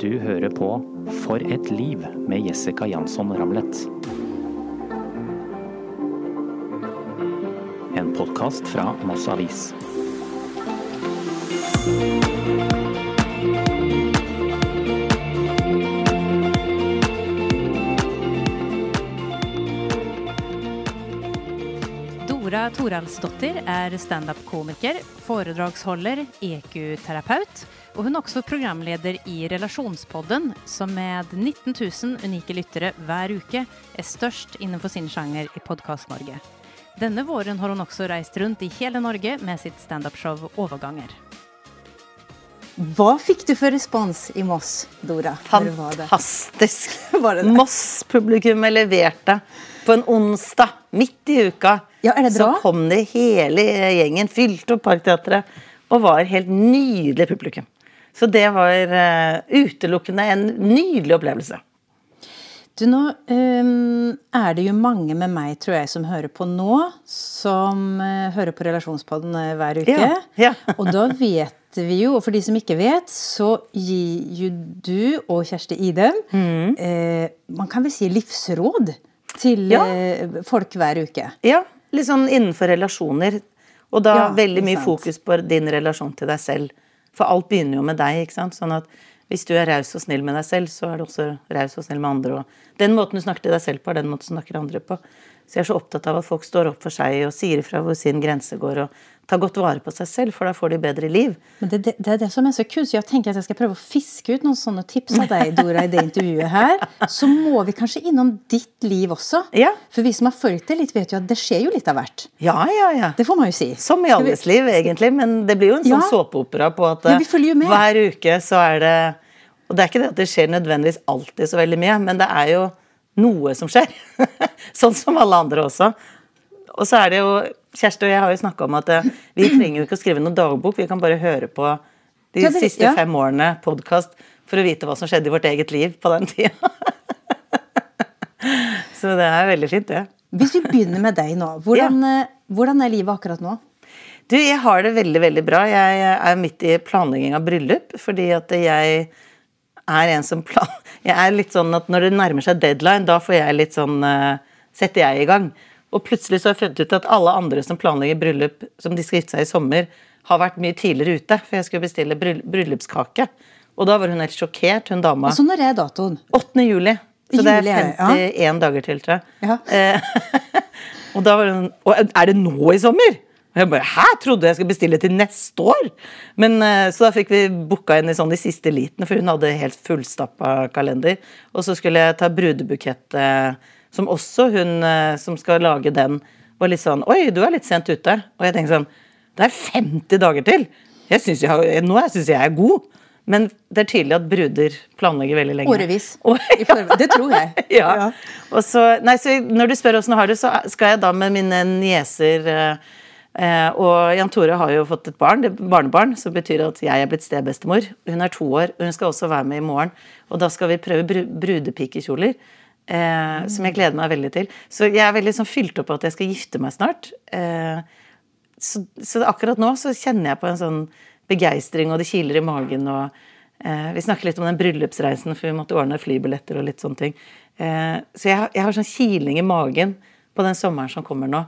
Du hører på For et liv med Jessica Jansson Ramlet. En podkast fra Moss Avis. Dora Toralsdottir er standup-komiker, foredragsholder, EQ-terapeut, og hun er også programleder i Relasjonspodden, som med 19 000 unike lyttere hver uke er størst innenfor sin sjanger i Podkast-Norge. Denne våren har hun også reist rundt i hele Norge med sitt standup-show Overganger. Hva fikk du for respons i Moss, Dora? Fantastisk. Var det det? Moss-publikummet leverte på en onsdag midt i uka. Ja, er det Så kom det hele gjengen, fylte opp Parkteatret, og var helt nydelig publikum. Så det var eh, utelukkende en nydelig opplevelse. Du, nå ehm, er det jo mange med meg, tror jeg, som hører på nå, som eh, hører på Relasjonspodden eh, hver uke. Ja, ja. og da vet vi jo, og for de som ikke vet, så gir jo du og Kjersti Idem Mm. eh, Man kan vel si livsråd til Ja. folk hver uke. Ja, litt sånn innenfor relasjoner. Og da veldig mye sant. fokus på din relasjon til deg selv. For alt begynner jo med deg. ikke sant? Sånn at hvis du er raus og snill med deg selv, så er du også raus og snill med andre. Og den måten du snakker til deg selv på, er den måten du snakker andre på. Så jeg er så opptatt av at folk står opp for seg og sier ifra hvor sin grense går, og tar godt vare på seg selv, for da får de bedre liv. Men det, det, det er det som er så kult, så jeg tenker at jeg skal prøve å fiske ut noen sånne tips av deg, Dora, i det intervjuet her. Så må vi kanskje innom ditt liv også. Ja. For vi som har fulgt det litt, vet jo at det skjer jo litt av hvert. Ja, ja, ja. Det får man jo si. Som i alles liv, egentlig. Men det blir jo en sånn Ja. såpeopera på at hver uke så er det Og det er ikke det at det skjer nødvendigvis alltid så veldig mye, men det er jo noe som skjer. sånn som alle andre også. Og så er det jo Kjersti og jeg har jo snakka om at eh, vi trenger jo ikke å skrive noen dagbok, vi kan bare høre på de siste fem årene podkast for å vite hva som skjedde i vårt eget liv på den tida. så det er veldig fint, det. Hvis vi begynner med deg nå, hvordan, ja. hvordan er livet akkurat nå? Du, jeg har det veldig, veldig bra. Jeg er midt i planlegging av bryllup, fordi at jeg er en som plan... Jeg er litt sånn at når det nærmer seg deadline, da får jeg litt sånn eh, Setter jeg i gang. Og plutselig så har jeg funnet ut at alle andre som planlegger bryllup, som de skal gifte seg i sommer, har vært mye tidligere ute, for jeg skulle bestille bryll bryllupskake. Og da var hun helt sjokkert, hun dama. Altså, når er datoen? 8. juli. Så det er Juli er det, 51 dager til, tror jeg. Ja. Eh, og da var hun Og er det nå i sommer? Og jeg bare Hæ? Trodde jeg skulle bestille til neste år? Men eh, Så da fikk vi booka inn i sånn de siste liten, for hun hadde helt fullstappa kalender. Og så skulle jeg ta brudebukett, som også hun eh, som skal lage den, var litt sånn Oi, du er litt sent ute. Og jeg tenkte sånn Det er 50 dager til! Jeg synes jeg, nå syns jeg jeg er god. Men det er tydelig at bruder planlegger veldig lenge. Årevis. Oh, ja. Det tror jeg. ja. Ja. Og så, nei, så når du spør åssen jeg har det, så skal jeg da med mine nieser eh, eh, Og Jan Tore har jo fått et barn, det er barnebarn, som betyr at jeg er blitt stebestemor. Hun er to år, og hun skal også være med i morgen. Og da skal vi prøve bru brudepikekjoler. Eh, Som jeg gleder meg veldig til. Så jeg er veldig sånn fylt opp på at jeg skal gifte meg snart. Eh, så, så akkurat nå så kjenner jeg på en sånn begeistring, og det kiler i magen. og eh, Vi snakker litt om den bryllupsreisen, for vi måtte ordne flybilletter og litt sånne ting. Eh, så jeg, jeg har sånn kiling i magen på den sommeren som kommer nå.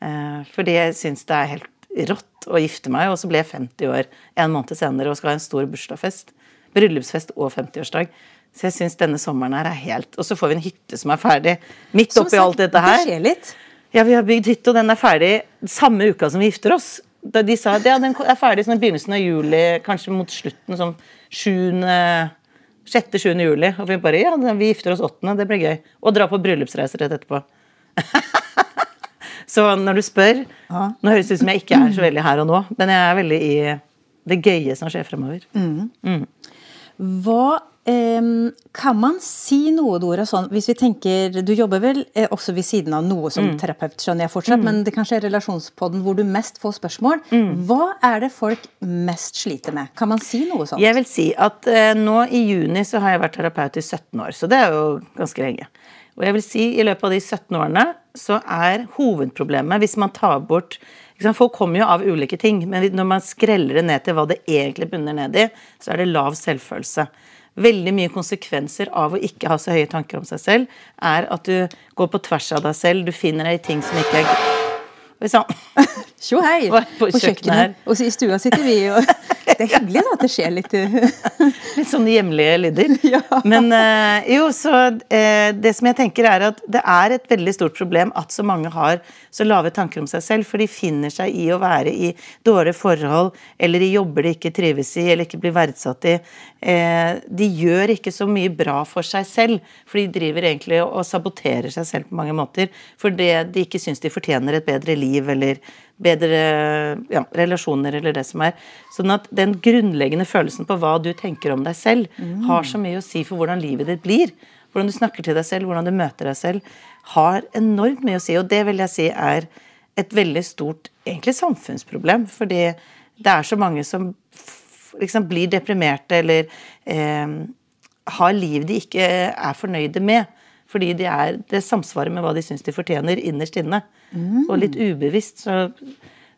Eh, fordi jeg syns det er helt rått å gifte meg, og så ble jeg 50 år en måned senere og skal ha en stor bursdagsfest. Bryllupsfest og 50-årsdag. Så jeg syns denne sommeren her er helt Og så får vi en hytte som er ferdig. Midt oppi alt dette her. Det skjer litt. Ja, vi har bygd hytte, og den er ferdig samme uka som vi gifter oss. Da de sa at ja, den er ferdig sånn i begynnelsen av juli, kanskje mot slutten, sånn 6.-7. juli. Og vi bare ja, vi gifter oss 8., det blir gøy. Og dra på bryllupsreiser rett etterpå. så når du spør Ja. Nå høres det ut som jeg ikke er så veldig her og nå, men jeg er veldig i det gøye som skjer fremover. Hva em, kan man si noe, Dora, sånn, hvis vi tenker Du jobber vel eh, også ved siden av noe Mm. som terapeut, skjønner jeg fortsatt, men det kanskje er relasjonspodden hvor du mest får spørsmål. Mm. Hva er det folk mest sliter med? Kan man si noe sånt? Jeg vil si at eh, nå i juni så har jeg vært terapeut i 17 år, så det er jo ganske lenge. Og jeg vil si i løpet av de 17 årene så er hovedproblemet, hvis man tar bort sant, Folk kommer jo av ulike ting, men når man skreller det ned til hva det egentlig bunner ned i, så er det lav selvfølelse. Veldig mye konsekvenser av å ikke ha så høye tanker om seg selv, er at du går på tvers av deg selv, du finner deg i ting som ikke er Oi sann. Tjo hei! På På, kjøkkenet kjøkkenet. Og i stua sitter vi, og det er hyggelig da, at det skjer litt eh, Litt sånne hjemlige lyder. Ja. Men eh, jo, så eh, det som jeg tenker er at det er et veldig stort problem at så mange har så lave tanker om seg selv, for de finner seg i å være i dårlige forhold, eller i jobber de ikke trives i, eller ikke blir verdsatt i. Eh, de gjør ikke så mye bra for seg selv, for de driver egentlig og saboterer seg selv på mange måter, fordi de ikke syns de fortjener et bedre liv, eller bedre ja, relasjoner, eller det som er. Sånn at den grunnleggende følelsen på hva du tenker om deg selv, har så mye å si for hvordan livet ditt blir. Hvordan du snakker til deg selv, hvordan du møter deg selv, har enormt mye å si. Og det vil jeg si er et veldig stort egentlig samfunnsproblem. Fordi det er så mange som liksom blir deprimerte eller eh, har liv de ikke er fornøyde med. Fordi de er, det samsvarer med hva de syns de fortjener innerst inne. Og litt ubevisst så,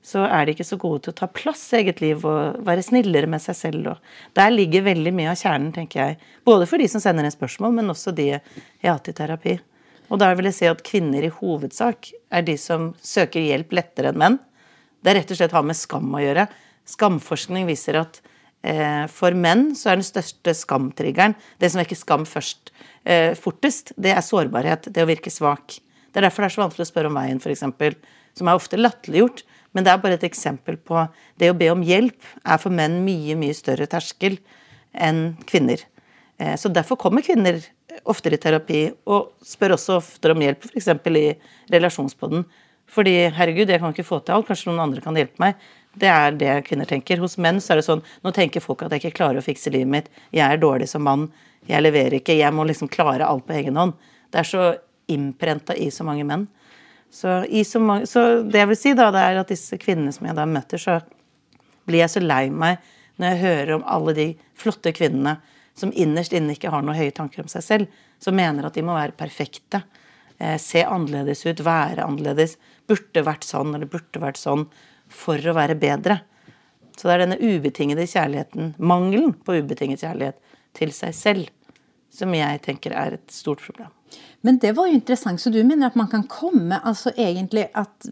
så er de ikke så gode til å ta plass i eget liv og være snillere med seg selv. Og der ligger veldig mye av kjernen, tenker jeg. Både for de som sender inn spørsmål, men også de jeg har hatt i terapi. Og da vil jeg si at kvinner i hovedsak er de som søker hjelp lettere enn menn. Det er rett og slett har med skam å gjøre. Skamforskning viser at for menn så er den største skamtriggeren det som vekker skam først, eh, fortest, det er sårbarhet. Det å virke svak. Det er derfor det er så vanskelig å spørre om veien, f.eks. Som er ofte latterliggjort. Men det er bare et eksempel på Det å be om hjelp er for menn mye, mye større terskel enn kvinner. Eh, Så derfor kommer kvinner oftere i terapi, og spør også oftere om hjelp, f.eks. i relasjonspodden. Fordi herregud, jeg kan ikke få til alt, kanskje noen andre kan hjelpe meg. Det er det kvinner tenker. Hos menn så er det sånn nå tenker folk at jeg ikke klarer å fikse livet mitt. Jeg er dårlig som mann. Jeg leverer ikke. Jeg må liksom klare alt på egen hånd. Det er så innprenta i så mange menn. Så, så, mange, så det jeg vil si, da, det er at disse kvinnene som jeg da møter, så blir jeg så lei meg når jeg hører om alle de flotte kvinnene som innerst inne ikke har noen høye tanker om seg selv, som mener at de må være perfekte, eh, se annerledes ut, være annerledes, burde vært sånn eller burde vært sånn, for å være bedre. Så det er denne ubetingede kjærligheten, mangelen på ubetinget kjærlighet til seg selv, som jeg tenker er et stort problem. Men det var jo interessant, så du mener at man kan komme altså egentlig at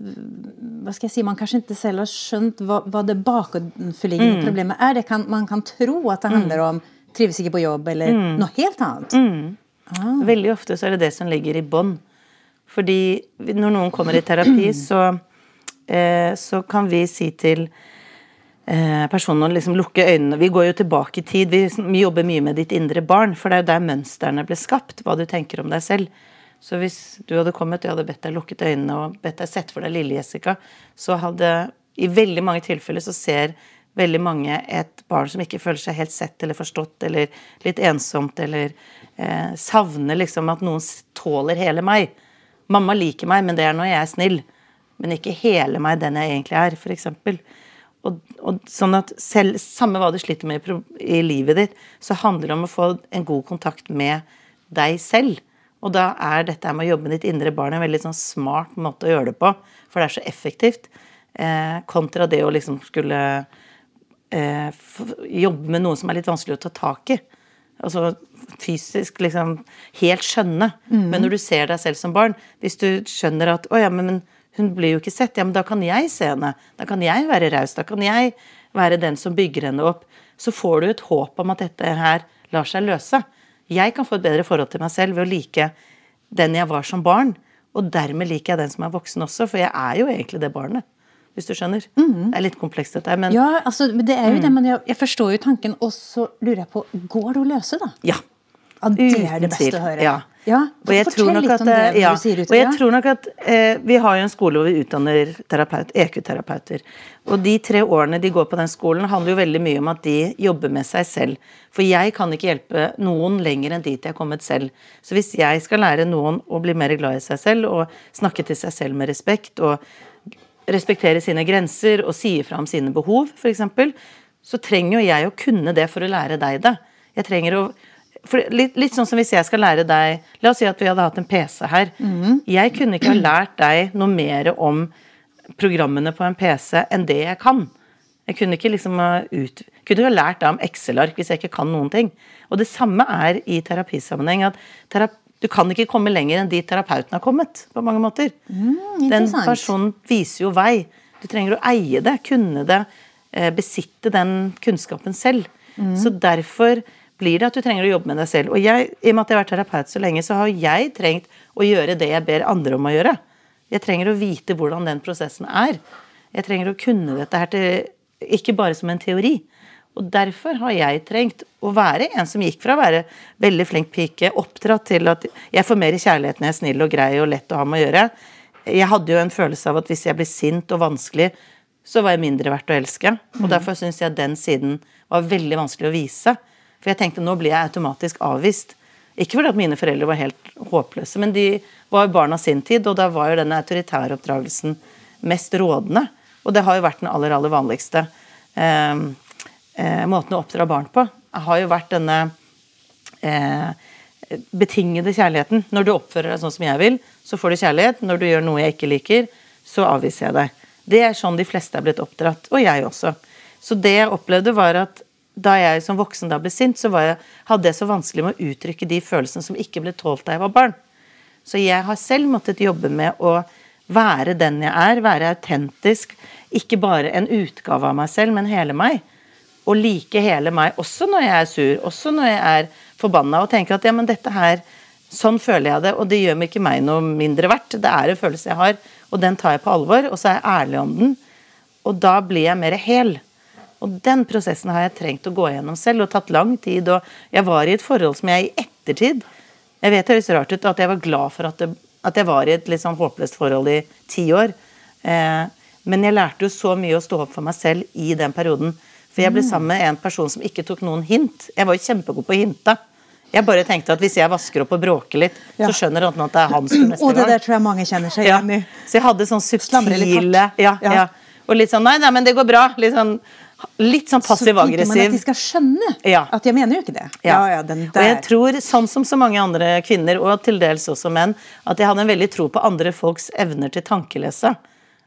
hva skal jeg si, Man kanskje ikke selv har skjønt hva, hva det bakenforliggende problemet er. Det kan, man kan tro at det handler om trives ikke på jobb, eller noe helt annet. Veldig ofte så er det det som ligger i bånn. Fordi når noen kommer i terapi, så, så kan vi si til eh, personen å liksom lukke øynene. Vi går jo tilbake i tid. Vi, jobber mye med ditt indre barn, for det er jo der mønstrene ble skapt. Hva du tenker om deg selv. Så hvis du hadde kommet jeg hadde bedt deg lukket øynene og bedt deg sett for deg lille Jessica, så hadde i veldig mange tilfeller så ser veldig mange et barn som ikke føler seg helt sett eller forstått, eller litt ensomt, eller eh, savner liksom at noen tåler hele meg. Mamma liker meg, men det er når jeg er snill. Men ikke hele meg, den jeg egentlig er, f.eks. Og, og sånn at selv, Samme hva du sliter med i, i livet ditt, så handler det om å få en god kontakt med deg selv. Og da er dette med å jobbe med ditt indre barn en veldig sånn smart måte å gjøre det på. For det er så effektivt. Eh, kontra det å liksom skulle eh, jobbe med noe som er litt vanskelig å ta tak i. Altså fysisk liksom helt skjønne. Men når du ser deg selv som barn, hvis du skjønner at å ja, men, men hun blir jo ikke sett, ja, men da kan jeg se henne. Da kan jeg være raus. Da kan jeg være den som bygger henne opp. Så får du et håp om at dette her lar seg løse. Jeg kan få et bedre forhold til meg selv ved å like den jeg var som barn. Og dermed liker jeg den som er voksen også, for jeg er jo egentlig det barnet. Hvis du skjønner. Det er litt komplekst, dette her, men ja. Ja, altså, det er jo det, men jeg, jeg forstår jo tanken, og så lurer jeg på Går det å løse, da? Ja, det er det beste å høre. Ja. Ja, og jeg fortell tror nok litt at, ja, og jeg tror nok at eh, Vi har jo en skole hvor vi utdanner terapeut, EQ-terapeuter. Og de tre årene de går på den skolen, handler jo veldig mye om at de jobber med seg selv. For jeg kan ikke hjelpe noen lenger enn dit jeg er kommet selv. Så hvis jeg skal lære noen å bli mer glad i seg selv, og snakke til seg selv med respekt, og respektere sine grenser og si ifra om sine behov, f.eks., så trenger jo jeg å kunne det for å lære deg det. Jeg trenger å litt, litt sånn som hvis jeg skal lære deg La oss si at vi hadde hatt en PC her. Jeg kunne ikke ha lært deg noe mer om programmene på en PC enn det jeg kan. Jeg kunne ikke liksom ha ut, kunne ha lært deg om Excel-ark hvis jeg ikke kan noen ting. Og det samme er i terapisammenheng. at terap du kan ikke komme lenger enn dit terapeuten har kommet. på mange måter. Den personen viser jo vei. Du trenger å eie det, kunne det, eh, besitte den kunnskapen selv. Så derfor blir det at du trenger å jobbe med deg selv. Og jeg, i og med at jeg har vært terapeut så lenge, så har jeg trengt å gjøre det jeg ber andre om å gjøre. Jeg trenger å vite hvordan den prosessen er. Jeg trenger å kunne dette her til Ikke bare som en teori. Og derfor har jeg trengt å være en som gikk fra å være veldig flink pike, oppdratt til at jeg får mer kjærlighet når jeg er snill og grei og lett å ha med å gjøre. Jeg hadde jo en følelse av at hvis jeg ble sint og vanskelig, så var jeg mindre verdt å elske. Og derfor syns jeg den siden var veldig vanskelig å vise. For jeg tenkte nå blir jeg automatisk avvist. Ikke fordi at mine foreldre var helt håpløse, men de var jo barn av sin tid, og da var jo denne autoritære oppdragelsen mest rådende. Og det har jo vært den aller, aller vanligste eh, eh, måten å oppdra barn på. Har jo vært denne eh, betingede kjærligheten. Når du oppfører deg sånn som jeg vil, så får du kjærlighet. Når du gjør noe jeg ikke liker, så avviser jeg deg. Det er sånn de fleste er blitt oppdratt. Og jeg også. Så det jeg opplevde, var at da jeg som voksen da ble sint, så jeg, hadde jeg så vanskelig med å uttrykke de følelsene som ikke ble tålt da jeg var barn. Så jeg har selv måttet jobbe med å være den jeg er, være autentisk. Ikke bare en utgave av meg selv, men hele meg. Og like hele meg også når jeg er sur, også når jeg er forbanna. Og tenker at ja, men dette her, sånn føler jeg det, og det gjør meg ikke meg noe mindre verdt. Det er en følelse jeg har, og den tar jeg på alvor, og så er jeg ærlig om den. Og da blir jeg mer hel. Og den prosessen har jeg trengt å gå gjennom selv, og tatt lang tid. Og jeg var i et forhold som jeg i ettertid Jeg vet det høres rart ut at jeg var glad for at, det, at jeg var i et litt sånn håpløst forhold i ti år. Eh, men jeg lærte jo så mye å stå opp for meg selv i den perioden. For jeg ble sammen med en person som ikke tok noen hint. Jeg var jo kjempegod på å hinte. Jeg bare tenkte at hvis jeg vasker opp og bråker litt, Ja. så skjønner han at det er hans tur neste Og det der tror jeg mange kjenner seg Ja. igjen i. Så jeg hadde sånn subtile ja, Ja. ja. Og litt sånn nei, nei, men det går bra. Litt sånn, litt sånn passiv-aggressiv. Så tenker man at de skal skjønne Ja. at jeg mener jo ikke det. Ja, ja, den Og jeg tror, sånn som så mange andre kvinner, og til dels også menn, at jeg hadde en veldig tro på andre folks evner til tankelese.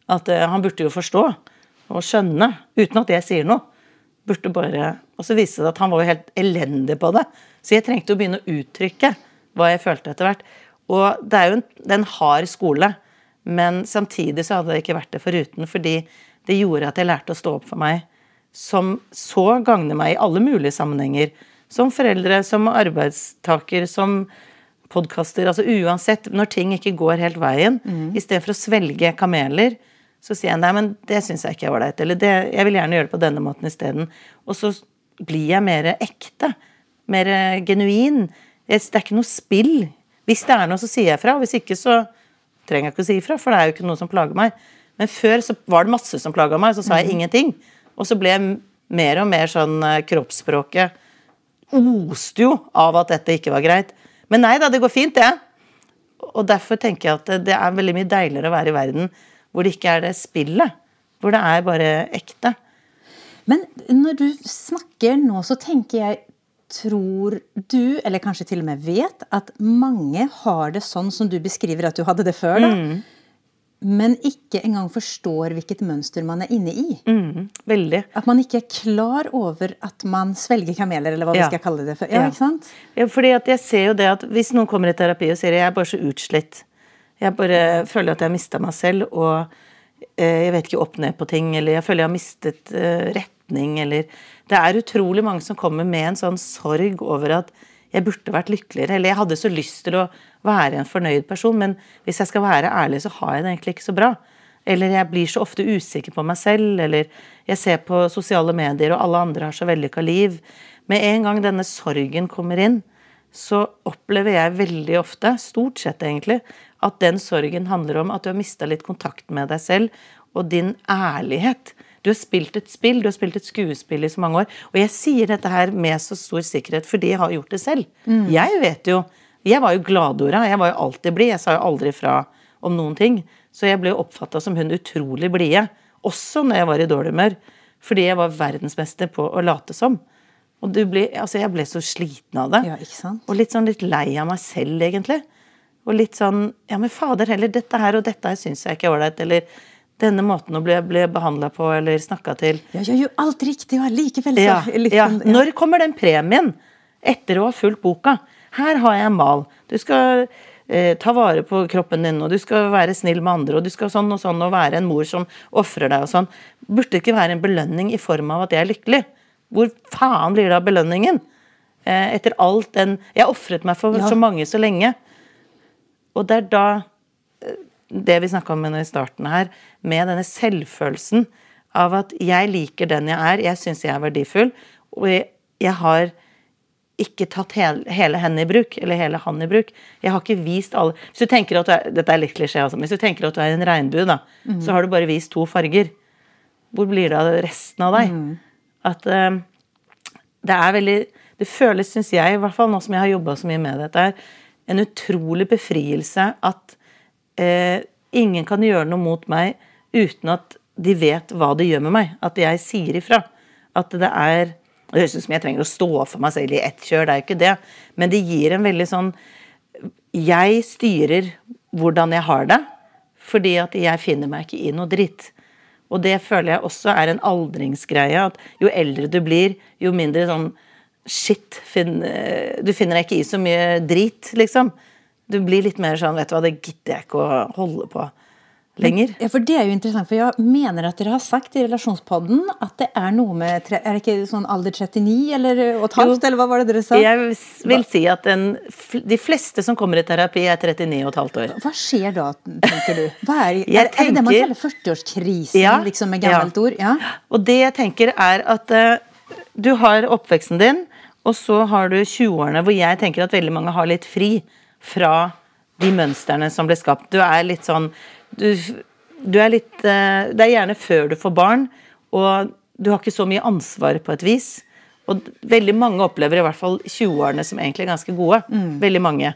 At uh, han burde jo forstå og skjønne, uten at jeg sier noe. Burde bare, Og så viste det at han var jo helt elendig på det. Så jeg trengte å begynne å uttrykke hva jeg følte etter hvert. Og det er jo en, det er en hard skole, men samtidig så hadde det ikke vært det foruten, fordi det gjorde at jeg lærte å stå opp for meg som så gagner meg i alle mulige sammenhenger. Som foreldre, som arbeidstaker, som podkaster. Altså uansett, når ting ikke går helt veien, Mm. i stedet for å svelge kameler, så sier jeg nei, men det syns jeg ikke er ålreit. Eller det, jeg vil gjerne gjøre det på denne måten isteden. Og så blir jeg mer ekte. Mer genuin. Det er ikke noe spill. Hvis det er noe, så sier jeg fra. Og hvis ikke, så trenger jeg ikke å si ifra, for det er jo ikke noe som plager meg. Men før så var det masse som plaga meg, så sa jeg ingenting. Og så ble mer og mer sånn eh, kroppsspråket oste jo av at dette ikke var greit. Men nei da, det går fint, det. Og derfor tenker jeg at det- det er veldig mye deiligere å være i verden hvor det ikke er det spillet. Hvor det er bare ekte. Men når du snakker nå, så tenker jeg Tror du, eller kanskje til og med vet, at mange har det sånn som du beskriver at du hadde det før, da? Mm. Men ikke engang forstår hvilket mønster man er inne i? Mm, veldig. At man ikke er klar over at man svelger kameler, eller hva Ja. vi skal kalle det for. Ja, Ja. ikke sant? Ja, fordi jeg ser jo det at Hvis noen kommer i terapi og sier jeg er bare så utslitt, jeg bare føler at jeg har mista meg selv, og eh, jeg vet ikke opp ned på ting, eller jeg føler jeg har mistet eh, retning, eller Det er utrolig mange som kommer med en sånn sorg over at jeg burde vært lykkeligere, eller jeg hadde så lyst til å være en fornøyd person, men hvis jeg skal være ærlig, så har jeg det egentlig ikke så bra. Eller jeg blir så ofte usikker på meg selv, eller jeg ser på sosiale medier, og alle andre har så vellykka liv. Med en gang denne sorgen kommer inn, så opplever jeg veldig ofte, stort sett egentlig, at den sorgen handler om at du har mista litt kontakt med deg selv og din ærlighet. Du har spilt et spill, du har spilt et skuespill i så mange år. Og jeg sier dette her med så stor sikkerhet fordi jeg har gjort det selv. Jeg vet jo Jeg var jo gladora. jeg var jo alltid blid. Jeg sa jo aldri fra om noen ting. Så jeg ble jo oppfatta som hun utrolig blide, også når jeg var i dårlig humør. Fordi jeg var verdensmester på å late som. Og du ble, altså jeg ble så sliten av det. Ja, ikke sant? Og litt sånn litt lei av meg selv, egentlig. Og litt sånn Ja, men fader heller, dette her og dette her syns jeg ikke er ålreit. Eller denne måten å bli, bli behandla på eller snakka til Jeg gjør jo alt riktig og allikevel så ja, ja. Når kommer den premien? Etter å ha fulgt boka. Her har jeg en mal. Du skal eh, ta vare på kroppen din, og du skal være snill med andre, og du skal sånn og sånn, og være en mor som ofrer deg og sånn. Burde det ikke være en belønning i form av at jeg er lykkelig? Hvor faen blir det av belønningen? Eh, etter alt den Jeg ofret meg for Ja. så mange så lenge. Og det er da eh, det vi snakka om i starten her, med denne selvfølelsen av at jeg liker den jeg er, jeg syns jeg er verdifull, og jeg, jeg har ikke tatt hele, hele henne i bruk, eller hele han i bruk. Jeg har ikke vist alle Hvis du tenker at du er, Dette er litt klisjé, altså, hvis du tenker at du er en regnbue, da, så har du bare vist to farger. Hvor blir det av resten av deg? At eh, det er veldig Det føles, syns jeg, i hvert fall nå som jeg har jobba så mye med dette, en utrolig befrielse at uh, ingen kan gjøre noe mot meg uten at de vet hva det gjør med meg. At jeg sier ifra. At det er Det høres ut som jeg trenger å stå for meg selv i ett kjør, det er jo ikke det. Men det gir en veldig sånn Jeg styrer hvordan jeg har det, fordi at jeg finner meg ikke i noe dritt. Og det føler jeg også er en aldringsgreie. At jo eldre du blir, jo mindre sånn Shit, finn, du finner deg ikke i så mye drit, liksom. Du blir litt mer sånn Vet du hva, det gidder jeg ikke å holde på lenger. Ja, for det er jo interessant, for jeg mener at dere har sagt i relasjonspodden at det er noe med Er det ikke sånn alder 39 eller og et halvt, eller hva var det dere sa? Jeg vil si at den, de fleste som kommer i terapi, er 39 og et halvt år. Hva skjer da, tenker du? Er, er, er det det man kaller 40-årskrisen, Ja, liksom med gammelt ja. ord? Ja. Og det jeg tenker er at uh, du har oppveksten din, og så har du 20-årene hvor jeg tenker at veldig mange har litt fri fra de mønstrene som ble skapt. Du er litt sånn Du, du er litt eh, Det er gjerne før du får barn, og du har ikke så mye ansvar på et vis. Og veldig mange opplever i hvert fall 20-årene som egentlig er ganske gode. Veldig mange.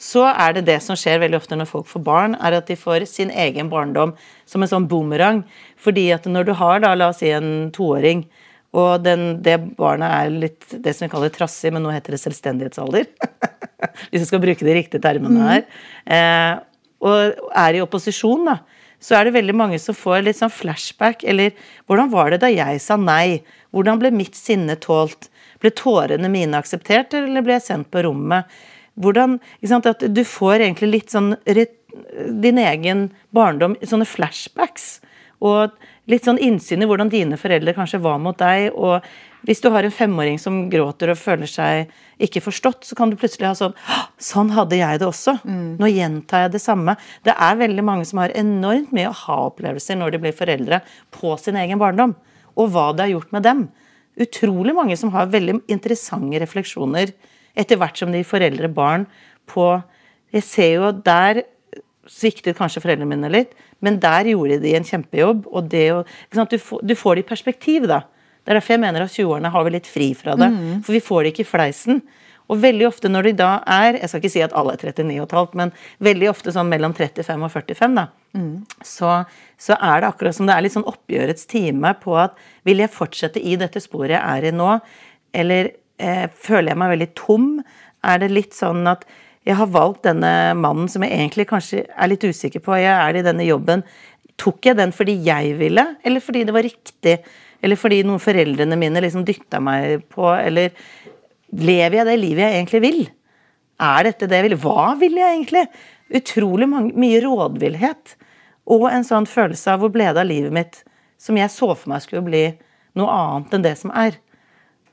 Så er det det som skjer veldig ofte når folk får barn, er at de får sin egen barndom som en sånn boomerang. Fordi at når du har da, la oss si en toåring, og den, det barnet er litt det som vi kaller trassig, men nå heter det selvstendighetsalder. Hvis vi skal bruke de riktige termene her. Eh, og er i opposisjon, da. Så er det veldig mange som får litt sånn flashback, eller hvordan var det da jeg sa nei? Hvordan ble mitt sinne tålt? Ble tårene mine akseptert, eller ble jeg sendt på rommet? Hvordan, ikke sant, at Du får egentlig litt sånn din egen barndom, sånne flashbacks. Og litt sånn innsyn i hvordan dine foreldre kanskje var mot deg. Og hvis du har en femåring som gråter og føler seg ikke forstått, så kan du plutselig ha sånn Sånn hadde jeg det også. Nå gjentar jeg det samme. Det er veldig mange som har enormt mye aha-opplevelser når de blir foreldre, på sin egen barndom. Og hva det har gjort med dem. Utrolig mange som har veldig interessante refleksjoner etter hvert som de foreldre barn på Jeg ser jo at der sviktet kanskje foreldrene mine litt, men der gjorde de en kjempejobb. og det sant, du, får, du får det i perspektiv, da. Det er derfor jeg mener at 20-årene har vi litt fri fra det. For vi får det ikke i fleisen. Og veldig ofte når de da er Jeg skal ikke si at alle er 39,5, men veldig ofte sånn mellom 35 og 45, da. Så, så er det akkurat som det er litt sånn oppgjørets time på at vil jeg fortsette i dette sporet jeg er i nå, eller eh, føler jeg meg veldig tom? Er det litt sånn at jeg har valgt denne mannen som jeg egentlig kanskje er litt usikker på. Jeg er i denne jobben. Tok jeg den fordi jeg ville, eller fordi det var riktig? Eller fordi noen foreldrene mine liksom dytta meg på, eller lever jeg det livet jeg egentlig vil? Er dette det jeg vil? Hva vil jeg egentlig? Utrolig mange, mye rådvillhet. Og en sånn følelse av hvor ble det av livet mitt som jeg så for meg skulle bli noe annet enn det som er.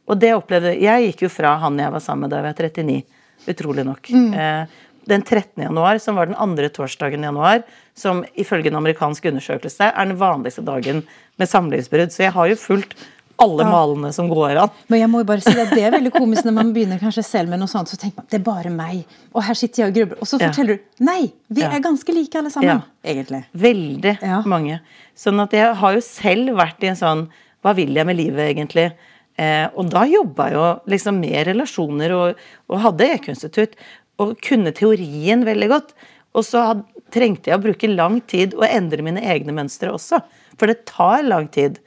Og det opplevde Jeg gikk jo fra han jeg var sammen med da jeg var 39. Utrolig nok. Eh, den 13. januar, som var den andre torsdagen i januar, som ifølge en amerikansk undersøkelse er den vanligste dagen med samlivsbrudd. Så jeg har jo fulgt alle malene som går an. Men jeg må jo bare si at det er veldig komisk når man begynner kanskje selv med noe sånt, så tenker man det er bare meg. Og her sitter jeg og grubler. Og så Ja. forteller du nei, vi Ja. er ganske like alle sammen. Ja. Egentlig. Veldig Ja. mange. Sånn at jeg har jo selv vært i en sånn Hva vil jeg med livet, egentlig? Eh, og da jobba jeg jo liksom med relasjoner og, og hadde e-kunstinstitutt. Og kunne teorien veldig godt. Og så trengte jeg å bruke lang tid og endre mine egne mønstre også. For det tar lang tid.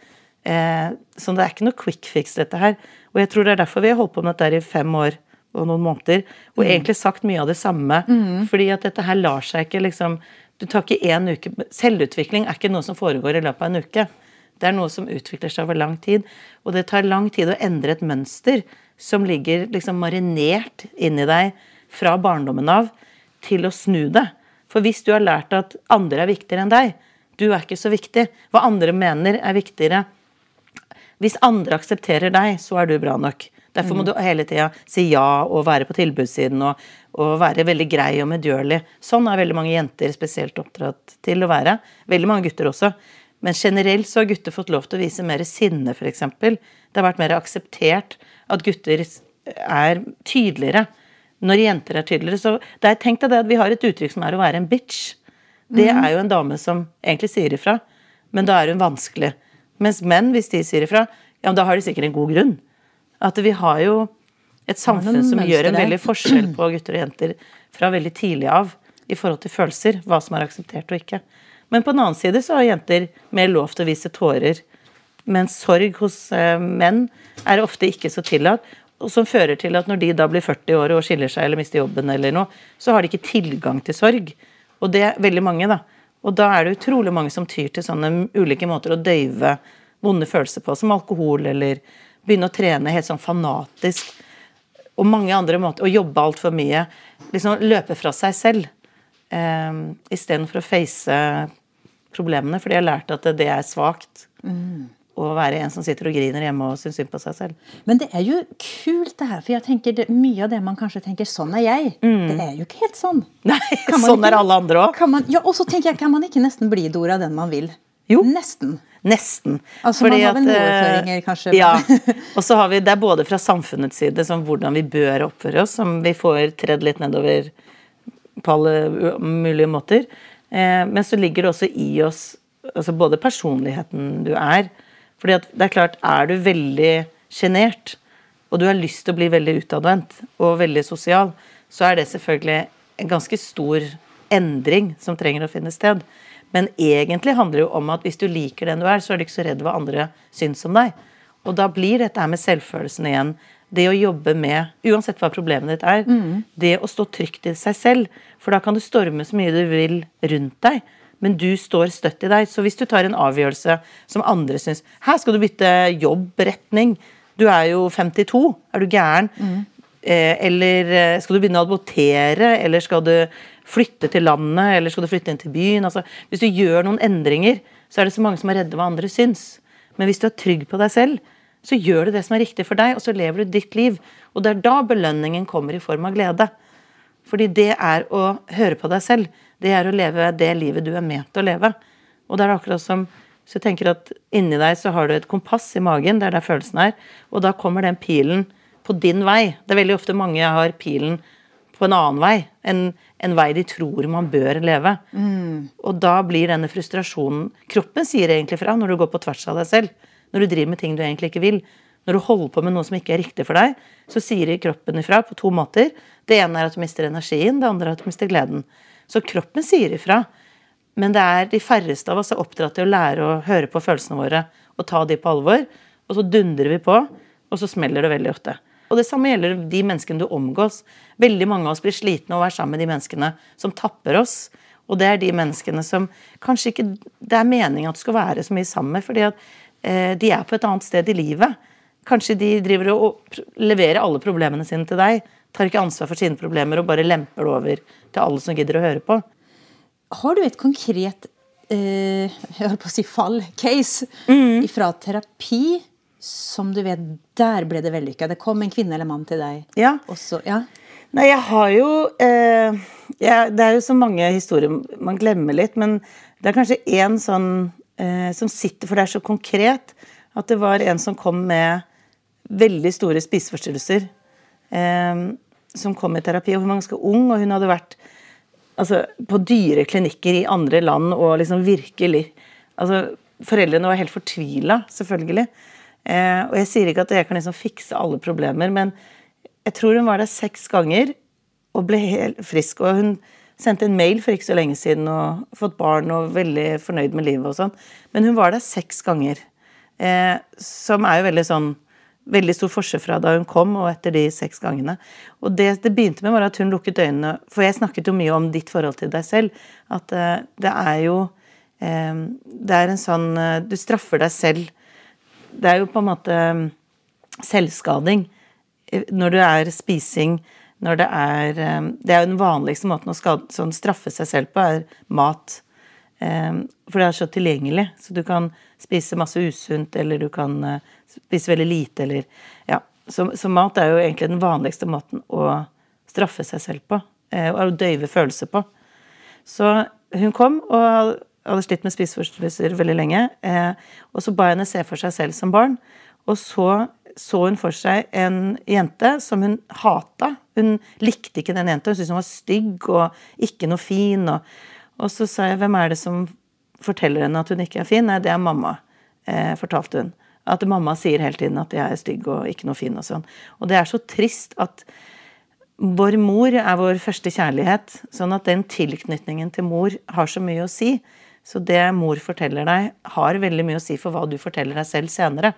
Eh, så det er ikke noe quick fix, dette her. Og jeg tror det er derfor vi har holdt på med dette her i fem år og noen måneder. Og egentlig sagt mye av det samme. Fordi at dette her lar seg ikke liksom Du tar ikke én uke Selvutvikling er ikke noe som foregår i løpet av en uke. Det er noe som utvikler seg over lang tid. Og det tar lang tid å endre et mønster som ligger liksom marinert inni deg fra barndommen av, til å snu det. For hvis du har lært at andre er viktigere enn deg, du er ikke så viktig, hva andre mener er viktigere Hvis andre aksepterer deg, så er du bra nok. Derfor må du hele tida si ja og være på tilbudssiden og, og være veldig grei og medgjørlig. Sånn er veldig mange jenter spesielt oppdratt til å være. Veldig mange gutter også. Men generelt så har gutter fått lov til å vise mer sinne, f.eks. Det har vært mer akseptert at gutter er tydeligere. Når jenter er tydeligere, så det er tenkt det at vi har et uttrykk som er å være en bitch. Det er jo en dame som egentlig sier ifra, men da er hun vanskelig. Mens menn, hvis de sier ifra, ja, da har de sikkert en god grunn. At vi har jo et samfunn som gjør en veldig forskjell på gutter og jenter fra veldig tidlig av i forhold til følelser, hva som er akseptert og ikke. Men på den annen side så har jenter mer lov til å vise tårer. Mens sorg hos eh, menn er ofte ikke så tillatt. Og som fører til at når de da blir 40 år og skiller seg eller mister jobben, eller noe, så har de ikke tilgang til sorg. Og det er veldig mange, da. Og da er det utrolig mange som tyr til sånne ulike måter å døyve vonde følelser på, som alkohol eller begynne å trene helt sånn fanatisk. Og mange andre måter. Å jobbe altfor mye. Liksom løpe fra seg selv. Um, Istedenfor å face problemene, for de har lært at det er svakt. Mm. Å være en som sitter og griner hjemme og syns synd på seg selv. Men det er jo kult, det her. For jeg tenker det, mye av det man kanskje tenker 'sånn er jeg', mm. det er jo ikke helt sånn. Nei, sånn ikke, er alle andre òg. Ja, og så tenker jeg, kan man ikke nesten bli Dora den man vil? Jo. Nesten. Nesten. Altså Fordi man har vel eh, overføringer, kanskje? Ja. Og så har vi, det er både fra samfunnets side, som hvordan vi bør oppføre oss, som vi får tredd litt nedover på alle mulige måter. Eh, men så ligger det også i oss altså både personligheten du er. Fordi det er klart, er du veldig sjenert, og du har lyst til å bli veldig utadvendt og veldig sosial, så er det selvfølgelig en ganske stor endring som trenger å finne sted. Men egentlig handler det jo om at hvis du liker den du er, så er du ikke så redd hva andre syns om deg. Og da blir dette her med selvfølelsen igjen. Det å jobbe med, uansett hva problemet ditt er, mm. det å stå trygt i seg selv. For da kan du storme så mye du vil rundt deg, men du står støtt i deg. Så hvis du tar en avgjørelse som andre syns Her skal du bytte jobbretning. Du er jo 52. Er du gæren? Mm. Eh, eller eh, skal du begynne å advotere? Eller skal du flytte til landet, eller skal du flytte inn til byen? Altså, hvis du gjør noen endringer, så er det så mange som er redde hva andre syns. Men hvis du er trygg på deg selv, så gjør du det som er riktig for deg, og så lever du ditt liv. Og det er da belønningen kommer i form av glede. Fordi det er å høre på deg selv. Det er å leve det livet du er ment til å leve. Og det er akkurat som Så jeg tenker at inni deg så har du et kompass i magen, det er der følelsen er, og da kommer den pilen på din vei. Det er veldig ofte mange har pilen på en annen vei. En, en vei de tror man bør leve. Mm. Og da blir denne frustrasjonen Kroppen sier egentlig fra når du går på tvers av deg selv. Når du driver med ting du egentlig ikke vil. Når du holder på med noe som ikke er riktig for deg, så sier kroppen ifra på to måter. Det ene er at du mister energien, det andre er at du mister gleden. Så kroppen sier ifra. Men det er de færreste av oss er oppdratt til å lære å høre på følelsene våre og ta de på alvor. Og så dundrer vi på, og så smeller det veldig ofte. Og det samme gjelder de menneskene du omgås. Veldig mange av oss blir slitne av å være sammen med de menneskene som tapper oss. Og det er de menneskene som kanskje ikke det er meningen at du skal være så mye sammen med, fordi at eh, de er på et annet sted i livet. Kanskje de driver og leverer alle problemene sine til deg, tar ikke ansvar for sine problemer og bare lemper det over til alle som gidder å høre på. Har du et konkret eh, jeg holdt på å si fall, case, mm. fra terapi som du vet, der ble det vellykka. Det kom en kvinne eller mann til deg. Ja. Også, ja. Nei, jeg har jo eh, jeg, Det er jo så mange historier man glemmer litt, men det er kanskje én sånn eh, som sitter, for det er så konkret, at det var en som kom med veldig store spiseforstyrrelser. Eh, som kom i terapi, og hun var ganske ung, og hun hadde vært altså, på dyre klinikker i andre land og liksom virkelig altså, Foreldrene var helt fortvila, selvfølgelig. Eh, og jeg sier ikke at jeg kan liksom fikse alle problemer, men jeg tror hun var der seks ganger og ble helt frisk. Og hun sendte en mail for ikke så lenge siden og fått barn og veldig fornøyd med livet og sånn. Men hun var der seks ganger. Eh, som er jo veldig sånn veldig stor forskjell fra da hun kom og etter de seks gangene. Og det det begynte med, var at hun lukket øynene For jeg snakket jo mye om ditt forhold til deg selv. At uh, det er jo uh, Det er en sånn uh, Du straffer deg selv. Det er jo på en måte selvskading når det er spising når det er Det er jo den vanligste måten å skade, sånn straffe seg selv på, er mat. For det er så tilgjengelig. Så du kan spise masse usunt, eller du kan spise veldig lite, eller Ja. Så, så, mat er jo egentlig den vanligste måten å straffe seg selv på. Eh, og døyve følelser på. Så hun kom og hadde slitt med spiseforstyrrelser veldig lenge. Eh, og så ba jeg henne se for seg selv som barn. Og så så hun for seg en jente som hun hata. Hun likte ikke den jenta, hun syntes hun var stygg og ikke noe fin. Og, og, så sa jeg hvem er det som forteller henne at hun ikke er fin? Nei, det er mamma, eh, fortalte hun. At mamma sier hele tiden at jeg er stygg og ikke noe fin og sånn. Og det er så trist at vår mor er vår første kjærlighet, sånn at den tilknytningen til mor har så mye å si. Så det mor forteller deg, har veldig mye å si for hva du forteller deg selv senere.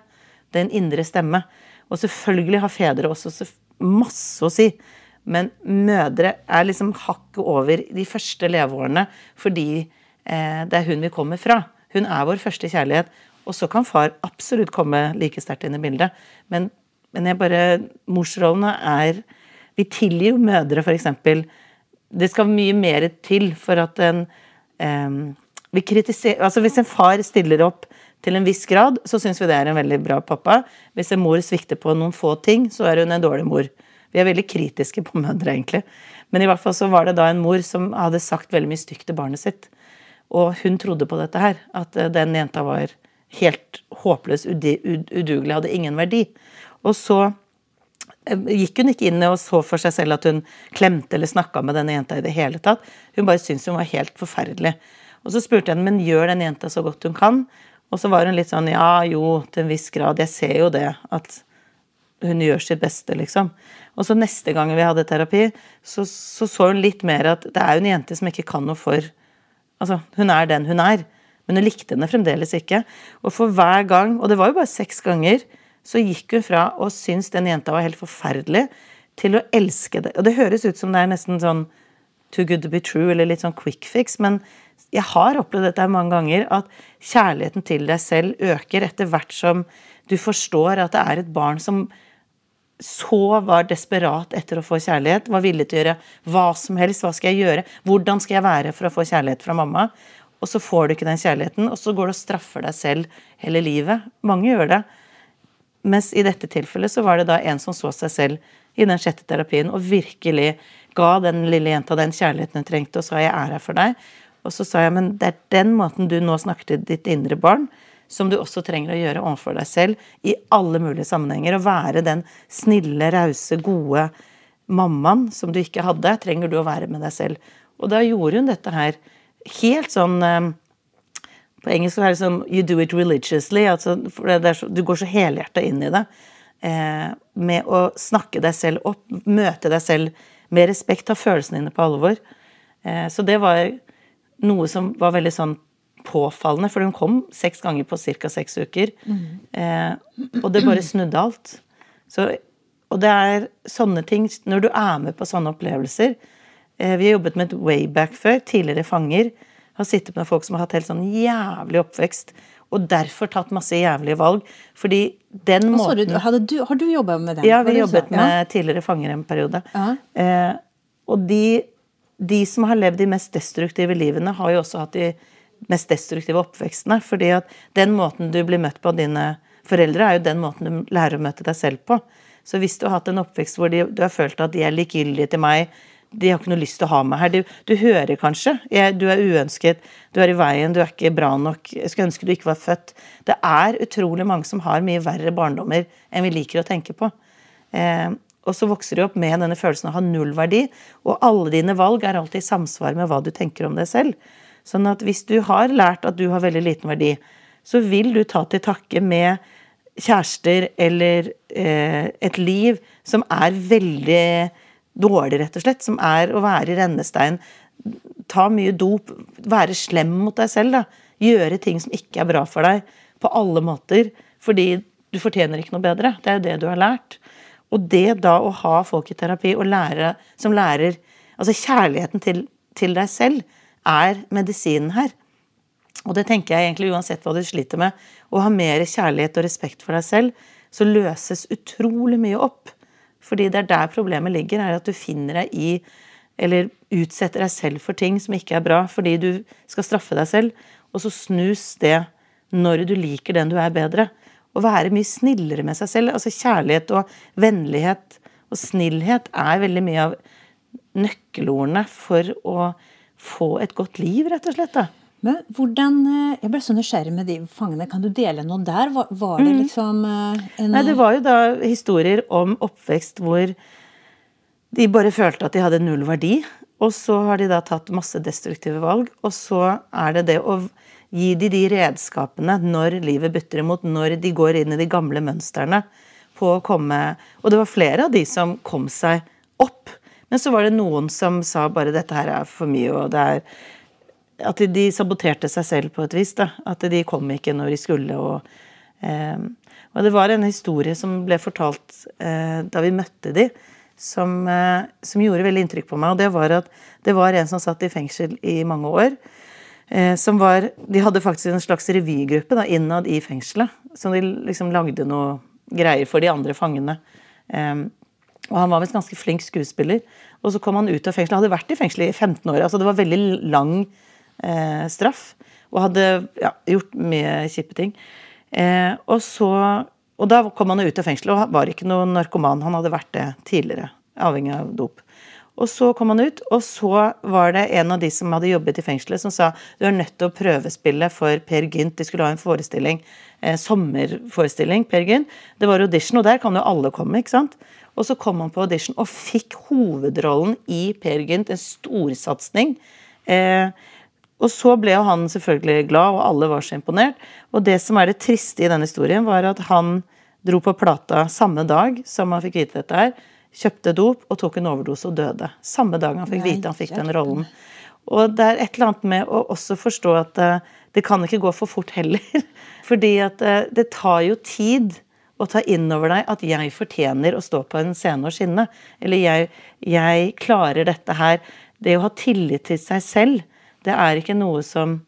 Det er en indre stemme. Og selvfølgelig har fedre også masse å si. Men mødre er liksom hakket over de første leveårene fordi eh, det er hun vi kommer fra. Hun er vår første kjærlighet. Og så kan far absolutt komme like sterkt inn i bildet. Men, men jeg bare Morsrollene er Vi tilgir jo mødre, f.eks. Det skal mye mer til for at en eh, vi kritiser, altså Hvis en far stiller opp til en viss grad, så syns vi det er en veldig bra pappa. Hvis en mor svikter på noen få ting, så er hun en dårlig mor. Vi er veldig kritiske på mødre, egentlig. Men i hvert fall så var det da en mor som hadde sagt veldig mye stygt til barnet sitt. Og hun trodde på dette her, at eh, den jenta var helt håpløs, udugelig, hadde ingen verdi. Og så eh, gikk hun ikke inn og så for seg selv at hun klemte eller snakka med denne jenta i det hele tatt. Hun bare syntes hun var helt forferdelig. Og så spurte jeg henne men gjør den jenta så godt hun kan. Og så var hun litt sånn ja, jo, til en viss grad. Jeg ser jo det. At hun gjør sitt beste, liksom. Og så neste gang vi hadde terapi, så, så så hun litt mer at det er jo en jente som ikke kan noe for Altså, hun er den hun er. Men hun likte henne fremdeles ikke. Og for hver gang, og det var jo bare seks ganger, så gikk hun fra å synes den jenta var helt forferdelig, til å elske det. Og det høres ut som det er nesten sånn too good to be true, eller litt sånn quick fix, men jeg har opplevd dette mange ganger, at kjærligheten til deg selv øker etter hvert som du forstår at det er et barn som så var desperat etter å få kjærlighet, var villig til å gjøre hva som helst. Hva skal jeg gjøre? Hvordan skal jeg være for å få kjærlighet fra mamma? og så får du ikke den kjærligheten, og så går du og straffer deg selv hele livet. Mange gjør det. Mens i dette tilfellet så var det da en som så seg selv i den sjette terapien og virkelig ga den lille jenta den kjærligheten hun trengte, og sa 'jeg er her for deg'. Og så sa jeg men det er den måten du nå snakker til ditt indre barn, som du også trenger å gjøre overfor deg selv i alle mulige sammenhenger. Å være den snille, rause, gode mammaen som du ikke hadde, trenger du å være med deg selv. Og da gjorde hun dette her helt sånn eh, På engelsk er det sånn You do it religiously. Altså, så, du går så helhjerta inn i det. Eh, med å snakke deg selv opp, møte deg selv med respekt, ta følelsene dine på alvor. Eh, så det var noe som var veldig sånn påfallende, for hun kom seks ganger på ca. seks uker. Mm. Eh, og det bare snudde alt. Så, og det er sånne ting Når du er med på sånne opplevelser, Eh, vi har jobbet med et wayback før. Tidligere fanger har sittet med folk som har hatt helt sånn jævlig oppvekst. Og derfor tatt masse jævlige valg. Fordi den måten du, du, Har du jobba med det? Ja, vi jobbet med ja. tidligere fanger en periode. Eh, og de, de, som har levd de mest destruktive livene, har jo også hatt de mest destruktive oppvekstene. fordi at den måten du blir møtt på av dine foreldre, er jo den måten du lærer å møte deg selv på. Så hvis du har hatt en oppvekst hvor de, du har følt at de er likegyldige til meg, de har ikke noe lyst til å ha meg her. Du, du hører kanskje jeg, du er uønsket, du er i veien, du er ikke bra nok. Jeg skulle ønske du ikke var født. Det er utrolig mange som har mye verre barndommer enn vi liker å tenke på. Eh, og så vokser de opp med denne følelsen av å ha null verdi, og alle dine valg er alltid i samsvar med hva du tenker om deg selv. Sånn at hvis du har lært at du har veldig liten verdi, så vil du ta til takke med kjærester eller eh, et liv som er veldig dårlig, rett og slett, som er å være i rennestein. Ta mye dop, være slem mot deg selv. da. Gjøre ting som ikke er bra for deg, på alle måter. Fordi du fortjener ikke noe bedre. Det er jo det du har lært. Og det da å ha folk i terapi og lære, som lærer Altså kjærligheten til, til deg selv er medisinen her. Og det tenker jeg egentlig uansett hva du sliter med. Å ha mer kjærlighet og respekt for deg selv, så løses utrolig mye opp. Fordi det er der problemet ligger, er at du finner deg i eller utsetter deg selv for ting som ikke er bra, fordi du skal straffe deg selv. Og så snus det når du liker den du er bedre. Å være mye snillere med seg selv. Altså kjærlighet og vennlighet og snillhet er veldig mye av nøkkelordene for å få et godt liv, rett og slett. da. Men hvordan, eh, Jeg ble så nysgjerrig med de fangene. Kan du dele noe der? Var, var det liksom eh, en Nei, det var jo da historier om oppvekst hvor de bare følte at de hadde null verdi. Og så har de da tatt masse destruktive valg. Og så er det det å gi de de redskapene når livet bytter imot, når de går inn i de gamle mønstrene på å komme Og det var flere av de som kom seg opp. Men så var det noen som sa bare 'dette her er for mye', og det er At de saboterte seg selv på et vis. da, At de kom ikke når de skulle. og eh, og det var en historie som ble fortalt eh, da vi møtte de, som, eh, som, gjorde veldig inntrykk på meg. Og det var at det var en som satt i fengsel i mange år. Eh, som var, De hadde faktisk en slags revygruppe da, innad i fengselet. Som de liksom lagde noe greier for de andre fangene. Og han var visst ganske flink skuespiller. Og så kom han ut av fengselet. Hadde vært i fengsel i 15 år. altså Det var veldig lang eh, straff. Og hadde ja, gjort mye kjipe ting. Eh, og så og da kom han ut av fengselet og var ikke noen narkoman. Han hadde vært det tidligere, avhengig av dop. Og så kom han ut, og så var det en av de som hadde jobbet i fengselet, som sa du er nødt til å prøvespille for Per Gynt. De skulle ha en forestilling, eh, sommerforestilling, Per Gynt. Det var audition, og der kan jo alle komme, ikke sant. Og så kom han på audition og fikk hovedrollen i Per Gynt, en storsatsing. Eh, og så ble jo han selvfølgelig glad, og alle var så imponert. Og det som er det triste i denne historien, var at han dro på plata samme dag som han fikk vite dette her. Kjøpte dop og tok en overdose og døde. Samme dag han fikk vite han fikk den rollen. Og det er et eller annet med å også forstå at uh, det kan ikke gå for fort heller. Fordi at uh, det tar jo tid å ta inn over deg at jeg fortjener å stå på en scene og skinne. Eller jeg, jeg klarer dette her. Det å ha tillit til seg selv, det er ikke noe som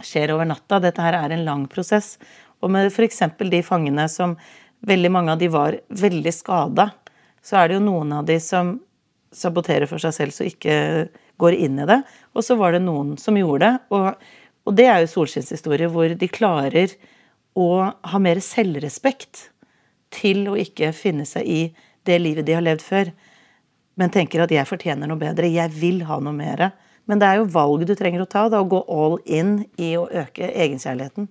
skjer over natta. Dette her er en lang prosess. Og med f.eks. de fangene som veldig mange av de var veldig skada, så er det jo noen av de som saboterer for seg selv, så ikke går inn i det. Og så var det noen som gjorde det. Og, og det er jo solskinnshistorie hvor de klarer å ha mer selvrespekt til å ikke finne seg i det livet de har levd før, men tenker at 'jeg fortjener noe bedre', 'jeg vil ha noe mer'. Men det er jo valg du trenger å ta, da, å gå all in i å øke egenkjærligheten.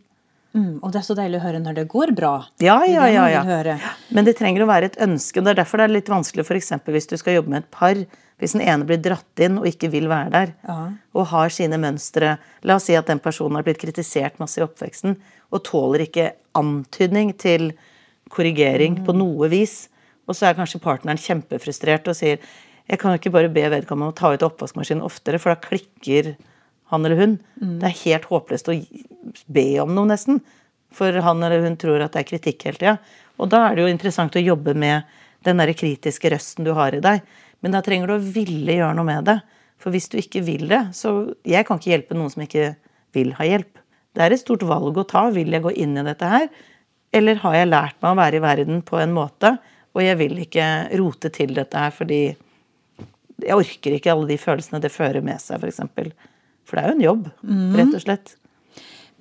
Mm, og det er så deilig å høre når det går bra. Ja, ja, ja, ja. Men det trenger å være et ønske. og Det er derfor det er litt vanskelig f.eks. hvis du skal jobbe med et par. Hvis den ene blir dratt inn og ikke vil være der, Ja. og har sine mønstre La oss si at den personen har blitt kritisert masse i oppveksten og tåler ikke antydning til korrigering på noe vis. Og så er kanskje partneren kjempefrustrert og sier jeg kan ikke bare be vedkommende å ta ut oppvaskmaskinen oftere, for da klikker han eller hun. Det er helt håpløst å be om noe, nesten. For han eller hun tror at det er kritikk hele tida. Og da er det jo interessant å jobbe med den der kritiske røsten du har i deg. Men da trenger du å ville gjøre noe med det. For hvis du ikke vil det, så Jeg kan ikke hjelpe noen som ikke vil ha hjelp. Det er et stort valg å ta. Vil jeg gå inn i dette her? Eller har jeg lært meg å være i verden på en måte, og jeg vil ikke rote til dette her fordi jeg orker ikke alle de følelsene det fører med seg, f.eks. For, eksempel. for det er jo en jobb, rett og slett.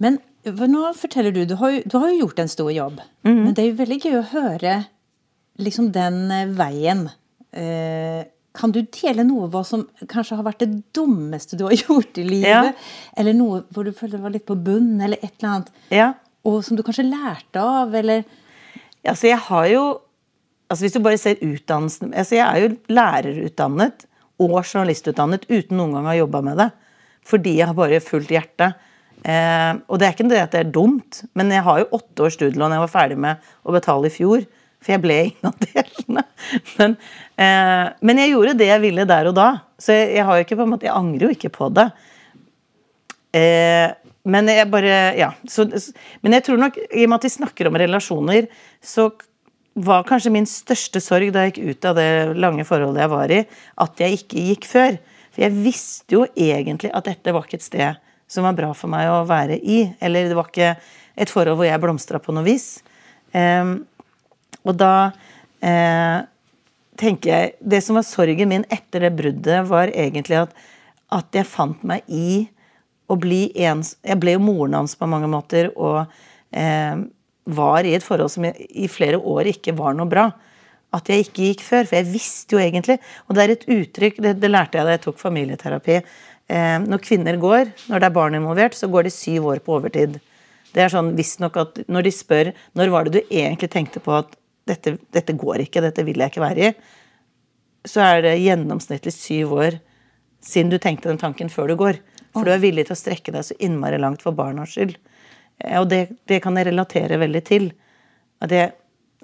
Men nå forteller du, du har, du har jo gjort en stor jobb. Men det er jo veldig gøy å høre liksom den eh, veien. Eh, kan du dele noe hva som kanskje har vært det dummeste du har gjort i livet? Ja. Eller noe hvor du føler det var litt på bunn, eller et eller annet. Ja. Og som du kanskje lærte av, eller Altså, jeg har jo altså Hvis du bare ser utdannelsen altså Jeg er jo lærerutdannet og journalistutdannet uten noen gang å ha jobba med det. Fordi jeg har bare fullt hjerte. Eh, og det er ikke det at det er dumt, men jeg har jo åtte års studielån jeg var ferdig med å betale i fjor. For jeg ble ingen av delene. Men, eh, men jeg gjorde det jeg ville der og da. Så jeg, jeg måte, jeg angrer jo ikke på det. Eh, Men jeg bare Ja. Så, men jeg tror nok, i og med at vi snakker om relasjoner, så var kanskje min største sorg da jeg gikk ut av det lange forholdet jeg var i, at jeg ikke gikk før. For jeg visste jo egentlig at dette var ikke et sted som var bra for meg å være i. Eller det var ikke et forhold hvor jeg blomstra på noe vis. Um, og da eh, tenker jeg Det som var sorgen min etter det bruddet, var egentlig at, at jeg fant meg i å bli en Jeg ble jo moren hans på mange måter, og eh, var i et forhold som jeg, i flere år ikke var noe bra. At jeg ikke gikk før. For jeg visste jo egentlig Og det er et uttrykk, det, det lærte jeg da jeg tok familieterapi. Eh, når kvinner går, når det er barn involvert, så går de syv år på overtid. Det er sånn visstnok at når de spør når var det du egentlig tenkte på at dette, dette går ikke, dette vil jeg ikke være i, så er det gjennomsnittlig syv år siden du tenkte den tanken før du går. For du er villig til å strekke deg så innmari langt for barnas skyld. Eh, og det, det kan jeg relatere veldig til. At jeg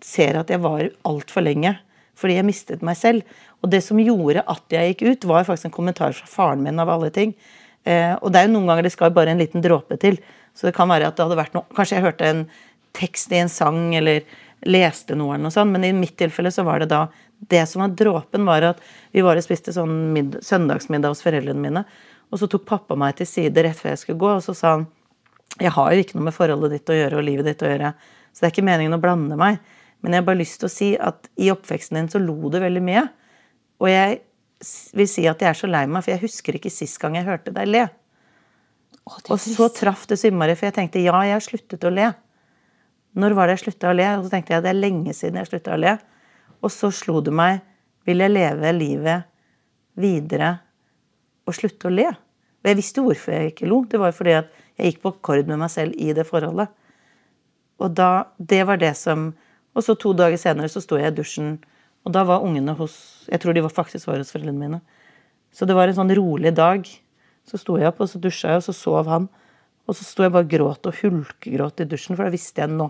ser at jeg var altfor lenge fordi jeg mistet meg selv. Og det som gjorde at jeg gikk ut, var faktisk en kommentar fra faren min, av alle ting. Eh, og det er jo noen ganger det skal bare en liten dråpe til. Så det kan være at det hadde vært noe Kanskje jeg hørte en tekst i en sang, eller leste noe, eller noe sånt, men i mitt tilfelle så var det da Det som var dråpen, var at vi var og spiste sånn søndagsmiddag hos foreldrene mine. Og så tok pappa meg til side rett før jeg skulle gå, og så sa han jeg har jo ikke noe med forholdet ditt å gjøre og livet ditt å gjøre, så det er ikke meningen å blande meg. Men jeg har bare lyst til å si at i oppveksten din så lo du veldig mye. Og jeg vil si at jeg er så lei meg, for jeg husker ikke sist gang jeg hørte deg le. Å, Og så traff det så innmari, for jeg tenkte ja, jeg har sluttet å le. Når var det jeg slutta å le? Og så tenkte jeg det er lenge siden jeg slutta å le. Og så slo det meg vil jeg leve livet videre og slutte å le? Og jeg visste hvorfor jeg ikke lo. Det var fordi at jeg gikk på akkord med meg selv i det forholdet. Og da, det var det som Og så to dager senere så sto jeg i dusjen, og da var ungene hos Jeg tror de var faktisk var hos foreldrene mine. Så det var en sånn rolig dag. Så sto jeg opp, og så dusja jeg, og så sov han. Og så sto jeg bare gråt og hulkegråt i dusjen, for da visste jeg nå.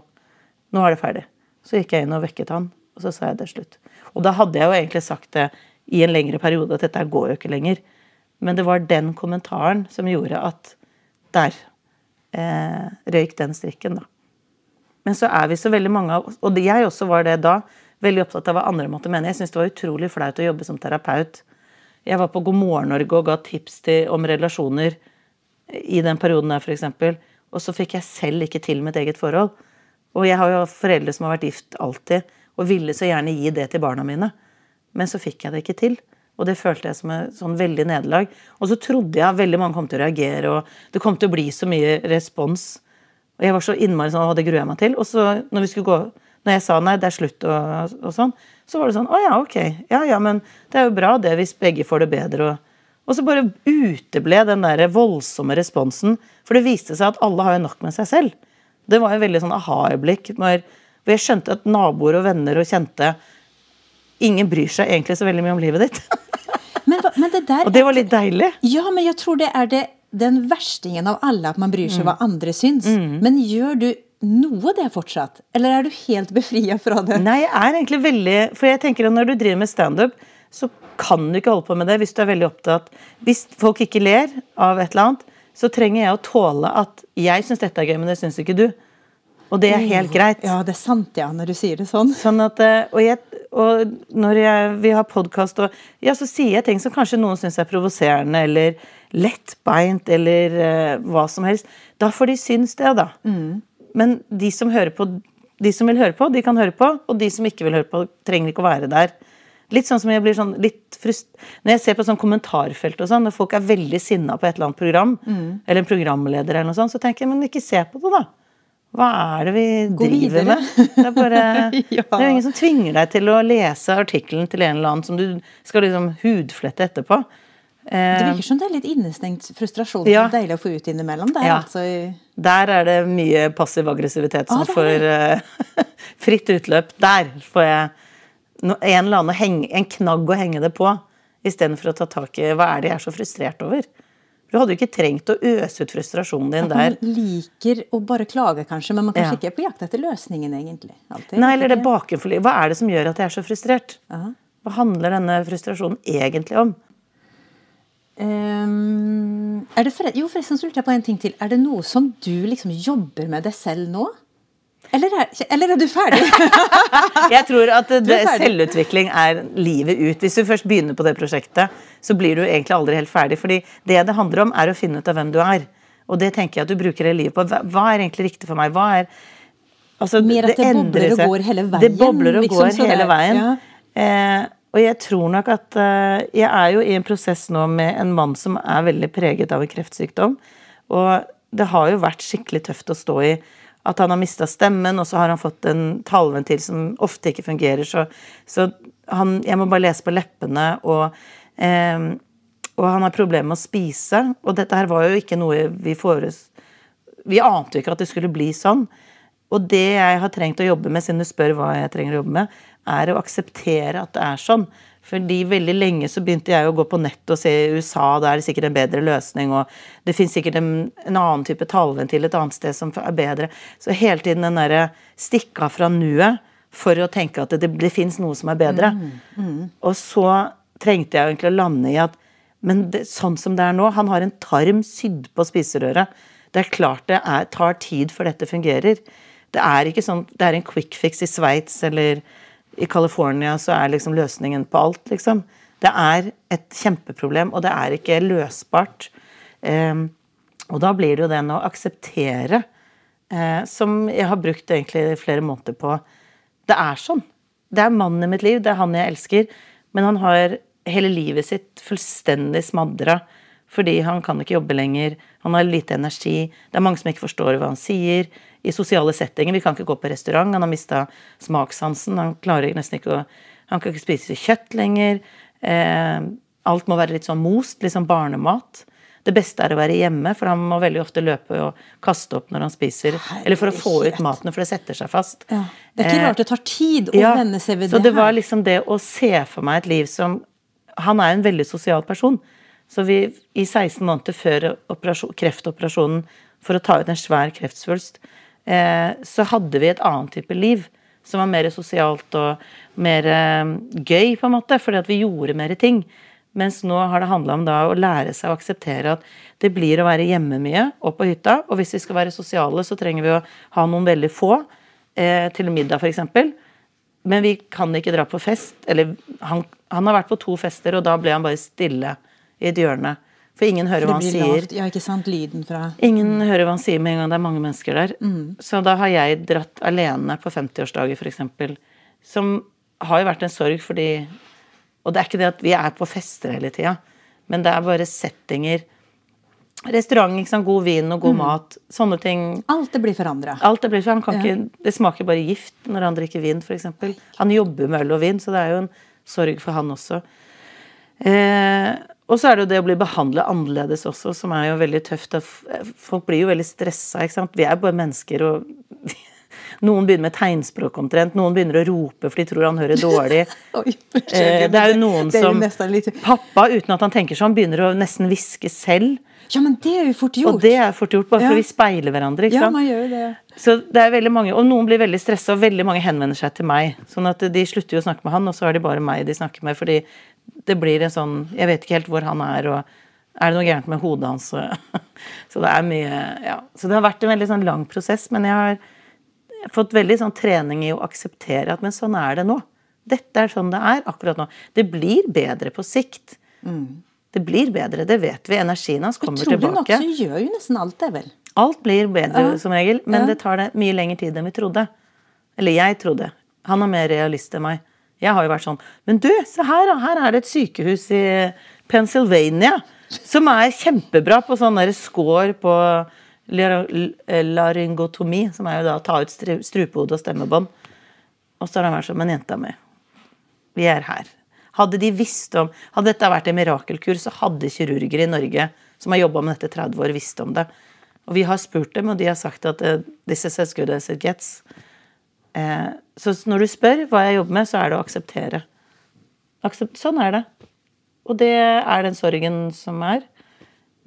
Nå er det ferdig. Så gikk jeg inn og vekket han, og så sa jeg det slutt. Og da hadde jeg jo egentlig sagt det i en lengre periode at dette går jo ikke lenger. Men det var den kommentaren som gjorde at der eh, røyk den strikken, da. Men så er vi så veldig mange av oss, Og jeg også var det da. Veldig opptatt av hva andre måtte mene. Jeg syntes det var utrolig flaut å jobbe som terapeut. Jeg var på God morgen Norge og ga tips til, om relasjoner i den perioden der, f.eks. Og så fikk jeg selv ikke til mitt eget forhold. Og jeg har jo foreldre som har vært gift alltid, og ville så gjerne gi det til barna mine. Men så fikk jeg det ikke til. Og det følte jeg som et sånn veldig nederlag. Og så trodde jeg veldig mange kom til å reagere, og det kom til å bli så mye respons. Og jeg var så innmari sånn, og det gruer jeg meg til. Og så når vi skulle gå, når jeg sa nei, det er slutt og, og sånn, så var det sånn å ja, ok. Ja ja, men det er jo bra det hvis begge får det bedre. Og, og så bare uteble den der voldsomme responsen. For det viste seg at alle har jo nok med seg selv. Det var jo veldig sånn aha-øyeblikk hvor jeg skjønte at naboer og venner og kjente Ingen bryr seg egentlig så veldig mye om livet ditt. Men, men det der Og det var litt deilig. Ja, men jeg tror det er det, den verstingen av alle, at man bryr Mm. seg hva andre syns. Men gjør du noe det fortsatt? Eller er du helt befria fra det? Nei, jeg er egentlig veldig For jeg tenker at når du driver med standup, så kan du ikke holde på med det hvis du er veldig opptatt Hvis folk ikke ler av et eller annet, så trenger jeg å tåle at jeg syns dette er gøy, men det syns ikke du. Og det er helt greit. Ja, det er sant, ja, når du sier det sånn. Sånn at, eh, og, jeg, og når jeg, vi har podkast, ja, så sier jeg ting som kanskje noen syns er provoserende eller lettbeint eller uh, hva som helst. Da får de synes det, da. Men de som, hører på, de som vil høre på, de kan høre på. Og de som ikke vil høre på, trenger ikke å være der. Litt sånn som jeg blir sånn litt frust... Når jeg ser på sånn kommentarfelt og sånn, når folk er veldig sinna på et eller annet program, eller en programleder eller noe sånt, så tenker jeg, men ikke se på det, da. Hva er det vi Gå driver videre. med? Det er bare Ja. Det er ingen som tvinger deg til å lese artikkelen til en eller annen som du skal liksom hudflette etterpå. Det Eh, virker som det er litt innestengt frustrasjon. Ja. som er Deilig å få ut innimellom. Der, Ja. altså. der er det mye passiv aggressivitet som Ah, får uh, fritt utløp. Der får jeg en eller annen henge, en knagg å henge det på, istedenfor å ta tak i hva er det jeg er så frustrert over. Du hadde jo ikke trengt å øse ut frustrasjonen din At man der. liker å bare klage, kanskje, men man kanskje Ja. ikke er på jakt etter løsningen, egentlig. Alltid. Nei, eller det Ikke? bakenfor Hva er det som gjør at jeg er så frustrert? Aha. Hva handler denne frustrasjonen egentlig om? Um, det forre jo, forresten så lurte jeg på en ting til. Er det noe som du liksom jobber med deg selv nå? Eller er, eller er du ferdig? Jeg tror at det, er selvutvikling er livet ut. Hvis du først begynner på det prosjektet, så blir du egentlig aldri helt ferdig. fordi det det handler om, er å finne ut av hvem du er. Og det tenker jeg at du bruker hele livet på. Hva, er egentlig riktig for meg? Hva er altså, Mer at det det bobler og går hele veien. Det bobler og liksom, går hele veien. ja. Eh, og jeg tror nok at eh, Jeg er jo i en prosess nå med en mann som er veldig preget av en kreftsykdom. Og det har jo vært skikkelig tøft å stå i. At han har mista stemmen, og så har han fått en taleventil som ofte ikke fungerer. Så, så han, jeg må bare lese på leppene, og, eh, og han har problemer med å spise. Og dette her var jo ikke noe vi fores... Vi ante jo ikke at det skulle bli sånn. Og det jeg har trengt å jobbe med, siden du spør hva jeg trenger å jobbe med, er å akseptere at det er sånn. Fordi veldig lenge så begynte jeg å gå på nett og se i USA, da er det sikkert en bedre løsning, og det fins sikkert en, en annen type tallventil et annet sted som er bedre. Så hele tiden den derre stikk av fra nuet for å tenke at det, det, fins noe som er bedre. Og så trengte jeg egentlig å lande i at men det, sånn som det er nå, han har en tarm sydd på spiserøret. Det er klart det er, tar tid før dette fungerer. Det er ikke sånn, det er en quick fix i Sveits eller i California så er liksom løsningen på alt, liksom. Det er et kjempeproblem, og det er ikke løsbart. Eh, og da blir det jo den å akseptere, eh, som jeg har brukt egentlig flere måneder på. Det er sånn. Det er mannen i mitt liv, det er han jeg elsker, men han har hele livet sitt fullstendig smadra fordi han kan ikke jobbe lenger, han har lite energi, det er mange som ikke forstår hva han sier. I sosiale settinger, vi kan ikke gå på restaurant, han har mista smakssansen, han klarer nesten ikke å Han kan ikke spise kjøtt lenger. Eh, alt må være litt sånn most, litt sånn barnemat. Det beste er å være hjemme, for han må veldig ofte løpe og kaste opp når han spiser. Eller for å få ut maten, for det setter seg fast. Ja. Det er ikke Eh, rart det tar tid å ja, venne seg ved det. så det var liksom det å se for meg et liv som Han er en veldig sosial person. Så vi, i 16 måneder før kreftoperasjonen for å ta ut en svær kreftsvulst, så hadde vi et annet type liv. Som var mer sosialt og mer eh, gøy, på en måte, fordi at vi gjorde mer ting. Mens nå har det handla om da å lære seg å akseptere at det blir å være hjemme mye og på hytta. Og hvis vi skal være sosiale, så trenger vi å ha noen veldig få eh, til middag, f.eks. Men vi kan ikke dra på fest. Eller han, han har vært på to fester, og da ble han bare stille i et hjørne. For ingen hører hva han sier. Ja, ikke sant? Lyden fra Ingen hører hva han sier med en gang det er mange mennesker der. Mm. Så da har jeg dratt alene på 50-årsdager, f.eks. Som har jo vært en sorg fordi Og det er ikke det at vi er på fester hele tida, men det er bare settinger. Restaurant, ikke sant? god vin og Mm. god mat. Sånne ting. Alt det blir forandra. Alt det blir forandra. ikke, Det smaker bare gift når han drikker vin, f.eks. Han jobber med øl og vin, så det er jo en sorg for han også. Eh, og så er det jo det å bli behandla annerledes også, som er jo veldig tøft. Folk blir jo veldig stressa, ikke sant. Vi er bare mennesker, og noen begynner med tegnspråk omtrent. Noen begynner å rope for de tror han hører dårlig. Oi, Eh, det er jo noen er jo som litt- Pappa, uten at han tenker sånn, begynner å nesten hviske selv. Ja, men det er jo fort gjort. Og det er fort gjort, bare Ja. for vi speiler hverandre. ikke ja, sant? man gjør det. Så det er veldig mange, Og noen blir veldig stressa, og veldig mange henvender seg til meg. Sånn at de slutter jo å snakke med han, og så er det bare meg de snakker med. Fordi det blir en sånn Jeg vet ikke helt hvor han er, og er det noe gærent med hodet hans? Så det er mye Ja. Så det har vært en veldig sånn lang prosess, men jeg har fått veldig sånn trening i å akseptere at men sånn er det nå. Dette er sånn det er akkurat nå. Det blir bedre på sikt. Det blir bedre, det vet vi. Energien hans kommer Utrolig nok så gjør jo nesten alt det, vel. Alt blir bedre som regel, men Ja. det tar det mye lengre tid enn vi trodde. Eller jeg trodde. Han er mer realist enn meg. Jeg har jo vært sånn Men du, se her, da. Her er det et sykehus i Pennsylvania som er kjempebra på sånn derre score på laryngotomi, som er jo da å ta ut stru- strupehode og stemmebånd. Og så har han vært sånn Men jenta mi, vi er her. Hadde de visst om Hadde dette vært en mirakelkur, så hadde kirurger i Norge som har jobba med dette 30 år, visst om det. Og vi har spurt dem, og de har sagt at eh, this is as good as it gets. Eh, så når du spør hva jeg jobber med, så er det å akseptere. Aksept, sånn er det. Og det er den sorgen som er.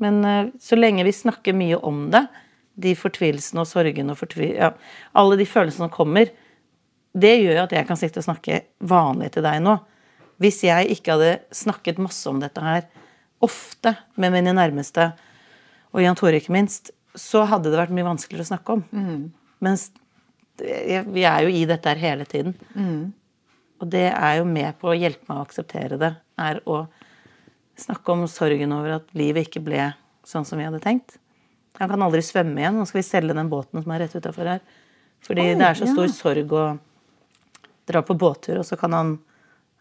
Men eh, så lenge vi snakker mye om det, de fortvilelsene og sorgene og fortvil, ja, alle de følelsene som kommer, det gjør jo at jeg kan sitte og snakke vanlig til deg nå. Hvis jeg ikke hadde snakket masse om dette her, ofte med mine nærmeste, og Jan Tore ikke minst, så hadde det vært mye vanskeligere å snakke om. Mens det- vi er jo i dette her hele tiden. Og det er jo med på å hjelpe meg å akseptere det, er å snakke om sorgen over at livet ikke ble sånn som vi hadde tenkt. Han kan aldri svømme igjen. Nå skal vi selge den båten som er rett utafor her. Fordi Oi, det er så ja. stor sorg å dra på båttur, og så kan han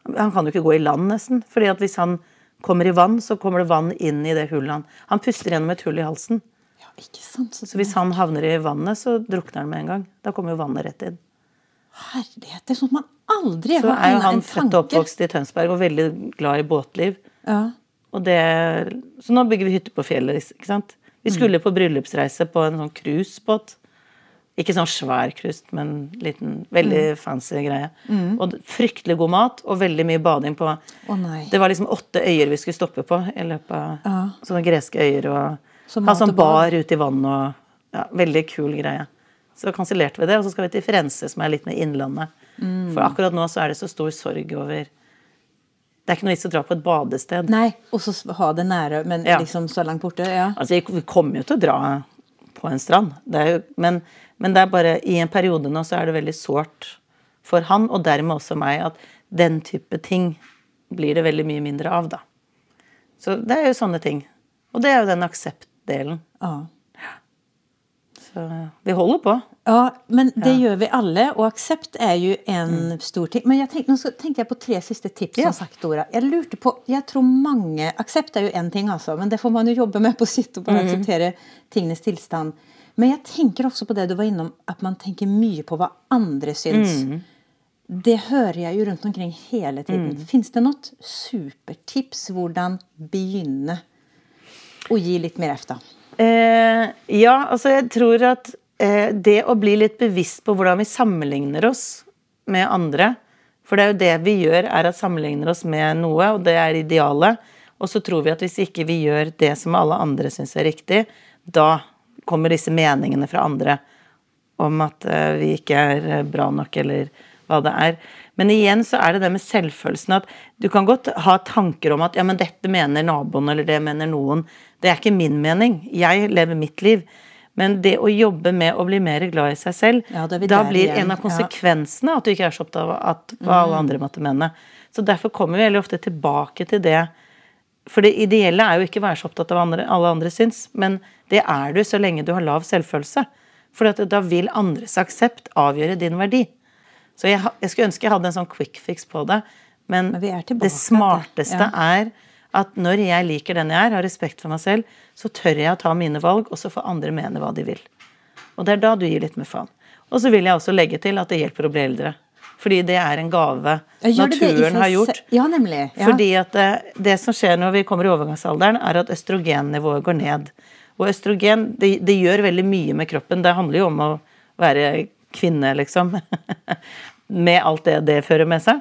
Han kan jo ikke gå i land, nesten. fordi at hvis han kommer i vann, så kommer det vann inn i det hullet han Han puster gjennom et hull i halsen. Ikke sant? Så, Så hvis han havner i vannet, så drukner han med en gang. Da kommer jo vannet rett inn. Herlighet, det er sånn at man aldri Så har er jo han født og oppvokst i Tønsberg og veldig glad i båtliv. Ja. Og det, så nå bygger vi hytte på fjellet. ikke sant? Vi skulle på bryllupsreise på en sånn cruisebåt. Ikke sånn svær cruise, men liten, veldig fancy greie. Og fryktelig god mat og veldig mye bading på nei. Det var liksom åtte øyer vi skulle stoppe på i løpet av Ja. sånne greske øyer. Og Så ha sånn bar ute i vannet og ja, Veldig kul greie. Så kansellerte vi det, og så skal vi til Firenze, som er litt med innlandet. For akkurat nå så er det så stor sorg over Det er ikke noe vits å dra på et badested. Nei, og så ha det nære, men Ja. liksom så langt borte. Ja. Altså, vi- kommer jo til å dra på en strand, det jo, men, men det er bare i en periode nå så er det veldig sårt for han, og dermed også meg, at den type ting blir det veldig mye mindre av, da. Så det er jo sånne ting. Og det er jo den akseptdelen. Ja. Så vi holder på. Ja, men det gjør vi alle, og aksept er jo en Mm. stor ting. Men jeg tenk, nå tenker jeg på tre siste tips. Ja. som sagt, Dora. Jeg lurte på, jeg tror mange, Aksept er jo én ting, altså, men det får man jo jobbe med på sitt og bare Mm. akseptere tingenes tilstand. Men jeg tenker også på det du var innom, at man tenker mye på hva andre syns. Mm. Det hører jeg jo rundt omkring hele tiden. Mm. Fins det noe supertips hvordan begynne å gi litt mer efter? Eh, ja, altså jeg tror at eh, det å bli litt bevisst på hvordan vi sammenligner oss med andre For det er jo det vi gjør, er at sammenligner oss med noe, og det er idealet. Og så tror vi at hvis ikke vi gjør det som alle andre syns er riktig, da kommer disse meningene fra andre om at eh, vi ikke er eh, bra nok, eller hva det er. Men igjen så er det det med selvfølelsen at du kan godt ha tanker om at ja, men dette mener naboen, eller det mener noen. Det er ikke min mening. Jeg lever mitt liv. Men det å jobbe med å bli mer glad i seg selv, Ja, da blir en av ja. konsekvensene at du ikke er så opptatt av at, hva alle andre måtte mene. Så derfor kommer vi veldig ofte tilbake til det. For det ideelle er jo ikke å være så opptatt av hva alle andre syns, men det er du så lenge du har lav selvfølelse. For at da vil andres aksept avgjøre din verdi. Så jeg, jeg skulle ønske jeg hadde en sånn quick fix på det, men, Men det smarteste ja. er at når jeg liker den jeg er, har respekt for meg selv, så tør jeg å ta mine valg, og så får andre mene hva de vil. Og det er da du gir litt med faen. Og så vil jeg også legge til at det hjelper å bli eldre. Fordi det er en gave naturen har gjort. Ja, nemlig. Ja. Fordi at det, det som skjer når vi kommer i overgangsalderen, er at østrogennivået går ned. Og østrogen det, det gjør veldig mye med kroppen. Det handler jo om å være kvinne, liksom. med alt det det fører med seg.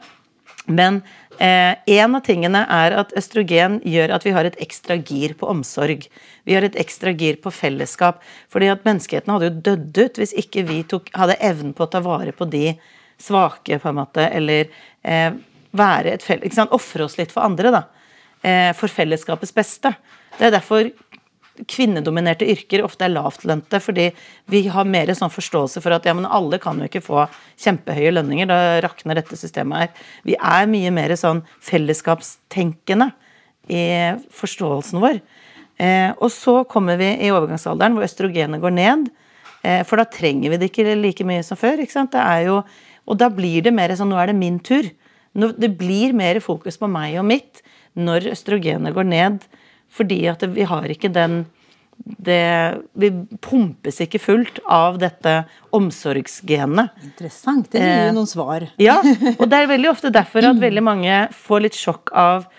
Men eh, en av tingene er at østrogen gjør at vi har et ekstra gir på omsorg. Vi har et ekstra gir på fellesskap. Fordi at menneskeheten hadde jo dødd ut hvis ikke vi tok, hadde evnen på å ta vare på de svake, på en måte, eller eh, være et felles, Ikke sant? Ofre oss litt for andre, da. Eh, for fellesskapets beste. Det er derfor kvinnedominerte yrker ofte er lavtlønte, fordi vi har mer sånn forståelse for at ja, men alle kan jo ikke få kjempehøye lønninger, da rakner dette systemet her. Vi er mye mer sånn fellesskapstenkende i forståelsen vår. Eh, og så kommer vi i overgangsalderen hvor østrogenet går ned, eh, for da trenger vi det ikke like mye som før. ikke sant? Det er jo, og da blir det mer sånn nå er det min tur. Nå, det blir mer fokus på meg og mitt når østrogenet går ned. Fordi at vi har ikke den det, Vi pumpes ikke fullt av dette omsorgsgenet. Interessant. Det gir Eh, jo noen svar. Ja, og det er veldig ofte derfor at veldig mange får litt sjokk av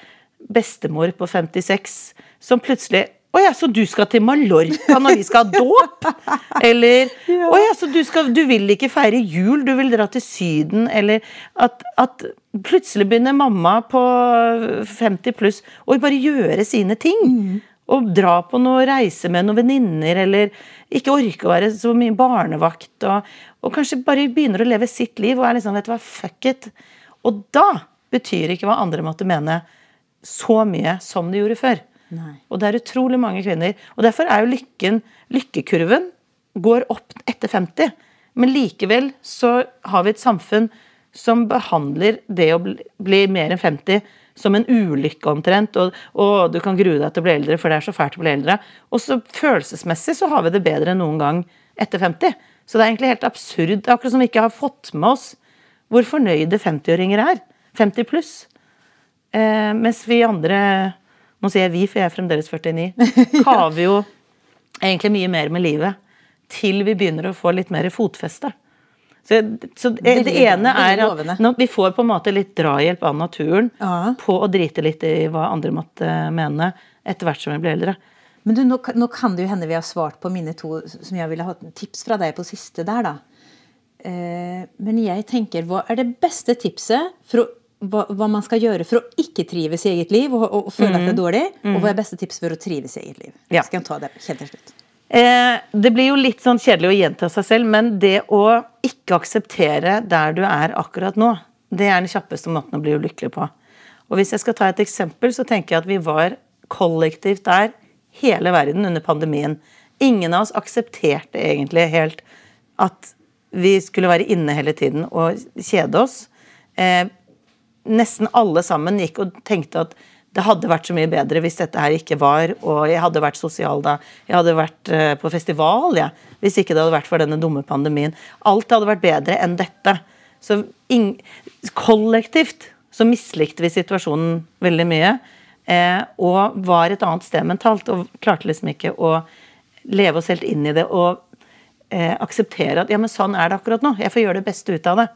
bestemor på 56 som plutselig å ja, så du skal til Mallorca når vi skal ha dåp? Eller å ja, så du, skal, du vil ikke feire jul, du vil dra til Syden? Eller at, at plutselig begynner mamma på 50 pluss å bare gjøre sine ting. Og dra på noe reise med noen venninner, eller ikke orke å være så mye barnevakt. Og, og kanskje bare begynner å leve sitt liv og er liksom, vet du hva, fuck it. Og da betyr ikke hva andre måtte mene så mye som de gjorde før. Nei. Og det er utrolig mange kvinner. Og derfor er jo lykken Lykkekurven går opp etter 50. Men likevel så har vi et samfunn som behandler det å bli, bli mer enn 50 som en ulykke omtrent. Og, og du kan grue deg til å bli eldre, for det er så fælt å bli eldre. Og så følelsesmessig så har vi det bedre enn noen gang etter 50. Så det er egentlig helt absurd. Akkurat som vi ikke har fått med oss hvor fornøyde 50-åringer er. 50 pluss. Eh, mens vi andre Nå sier jeg vi, for jeg er fremdeles 49. Kaver jo egentlig mye mer med livet. Til vi begynner å få litt mer fotfeste. Så, så det ene er at vi får på en måte litt drahjelp av naturen Ja. på å drite litt i hva andre måtte mene, etter hvert som vi blir eldre. Men du, nå, nå kan det jo hende vi har svart på mine to som jeg ville hatt tips fra deg på siste der, da. Eh, men jeg tenker, hva er det beste tipset for å, hva, hva man skal gjøre for å ikke trives i eget liv og, og, føle at det er dårlig? Og hva er beste tips for å trives i eget liv? Ja. Skal jeg ta det helt til slutt? Eh, det blir jo litt sånn kjedelig å gjenta seg selv, men det å ikke akseptere der du er akkurat nå, det er den kjappeste måten å bli ulykkelig på. Og hvis jeg skal ta et eksempel, så tenker jeg at vi var kollektivt der hele verden under pandemien. Ingen av oss aksepterte egentlig helt at vi skulle være inne hele tiden og kjede oss. Eh, nesten alle sammen gikk og tenkte at det hadde vært så mye bedre hvis dette her ikke var, og jeg hadde vært sosial da. Jeg hadde vært eh, på festival, jeg, hvis ikke det hadde vært for denne dumme pandemien. Alt hadde vært bedre enn dette. Så kollektivt så mislikte vi situasjonen veldig mye, eh, og var et annet sted mentalt, og klarte liksom ikke å leve oss helt inn i det og eh, akseptere at ja, men sånn er det akkurat nå. Jeg får gjøre det beste ut av det.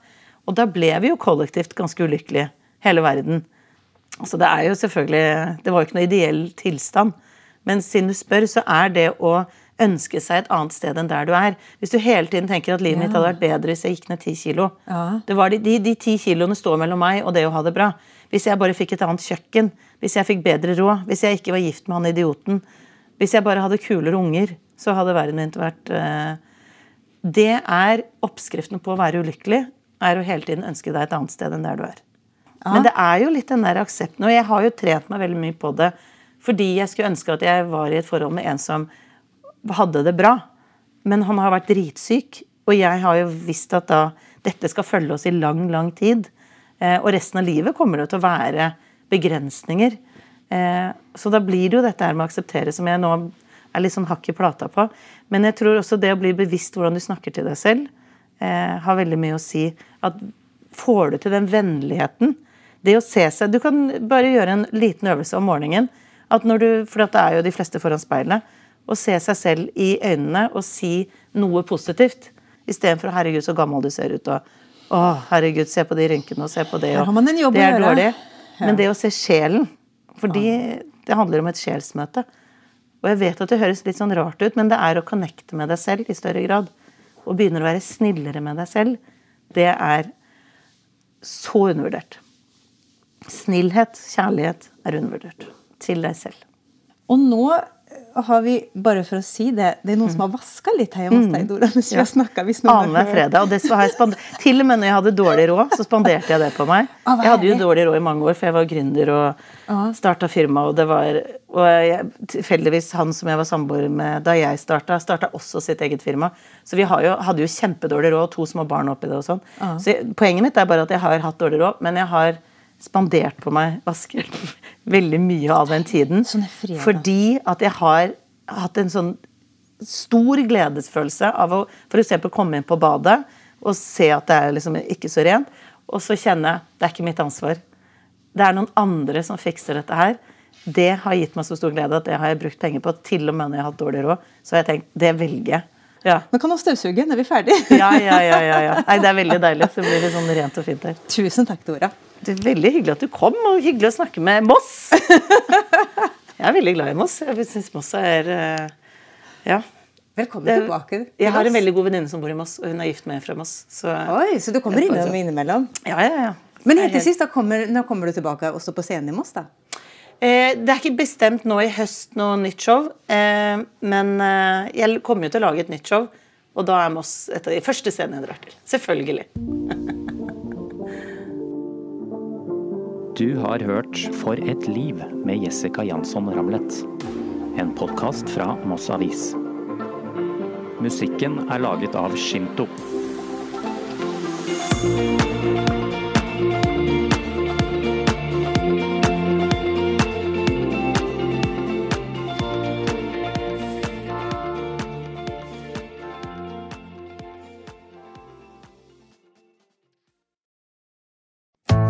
Og da ble vi jo kollektivt ganske ulykkelige, hele verden. Altså det er jo selvfølgelig Det var jo ikke noe ideell tilstand. Men siden du spør, så er det å ønske seg et annet sted enn der du er. Hvis du hele tiden tenker at livet mitt hadde vært bedre hvis jeg gikk ned ti kilo. Ja. Det var de, de, de ti kiloene står mellom meg og det å ha det bra. Hvis jeg bare fikk et annet kjøkken, hvis jeg fikk bedre råd, hvis jeg ikke var gift med han idioten, hvis jeg bare hadde kulere unger, så hadde verden min vært uh... Det er oppskriften på å være ulykkelig, er å hele tiden ønske deg et annet sted enn der du er. Men det er jo litt den der aksepten, og jeg har jo trent meg veldig mye på det fordi jeg skulle ønske at jeg var i et forhold med en som hadde det bra. Men han har vært dritsyk, og jeg har jo visst at da dette skal følge oss i lang, lang tid. Eh, og resten av livet kommer det til å være begrensninger. Eh, så da blir det jo dette her med å akseptere, som jeg nå er litt sånn hakk i plata på. Men jeg tror også det å bli bevisst hvordan du snakker til deg selv, eh, har veldig mye å si. At får du til den vennligheten Det å se seg Du kan bare gjøre en liten øvelse om morgenen. At når du, For det er jo de fleste foran speilet. Å se seg selv i øynene og si noe positivt. Istedenfor 'herregud, så gammel du ser ut', og 'å, herregud, se på de rynkene', og 'se på det', og har man en jobb det er dårlig. Men det å se sjelen Fordi det handler om et sjelsmøte. Og jeg vet at det høres litt sånn rart ut, men det er å connecte med deg selv i større grad. Og begynne å være snillere med deg selv. Det er så undervurdert. Snillhet, kjærlighet, er undervurdert. Til deg selv. Og nå har vi, bare for å si det, det er noen som har vaska litt her hos deg, Dora. mens vi hvis noen har Annenhver fredag. Og det har jeg Til og med når jeg hadde dårlig råd, så spanderte jeg det på meg. Jeg hadde jo dårlig råd i mange år, for jeg var gründer og starta firma. Og det var og jeg, tilfeldigvis han som jeg var samboer med da jeg starta, starta også sitt eget firma. Så vi har jo, hadde jo kjempedårlig råd, to små barn oppi det og sånn. Så jeg, poenget mitt er bare at jeg har hatt dårlig råd, men jeg har spandert på meg vasker veldig mye av den tiden. Sånn. Fordi at jeg har hatt en sånn stor gledesfølelse av å f.eks. komme inn på badet og se at det er liksom ikke så rent, og så kjenne det er ikke mitt ansvar. Det er noen andre som fikser dette her. Det har gitt meg så stor glede at det har jeg brukt penger på, til og med når jeg har hatt dårlig råd. Så har jeg tenkt det velger jeg. Ja. Nå kan du støvsuge er vi ferdige. Ja, ja, ja, ja, ja. Nei, det er veldig deilig. Så blir det sånn rent og fint her. Tusen takk, Dora. Det er veldig hyggelig at du kom, og hyggelig å snakke med Moss. Jeg er veldig glad i Moss. Jeg syns Moss er eh, Ja. Velkommen Det- tilbake. til Jeg har en veldig god venninne som bor i Moss, og hun er gift med en fra Moss. Så Oi, så du kommer innom innimellom? ja, ja, ja. Men helt til sist, da kommer, når kommer du tilbake også på scenen i Moss, da? Eh, det er ikke bestemt nå i høst noe nytt show, eh, men eh, jeg kommer jo til å lage et nytt show. Og da er Moss et av de første scenene jeg drar til. Selvfølgelig. Du har hørt For et liv med Jessica Jansson Ramlet. En podkast fra Moss Avis. Musikken er laget av Shinto.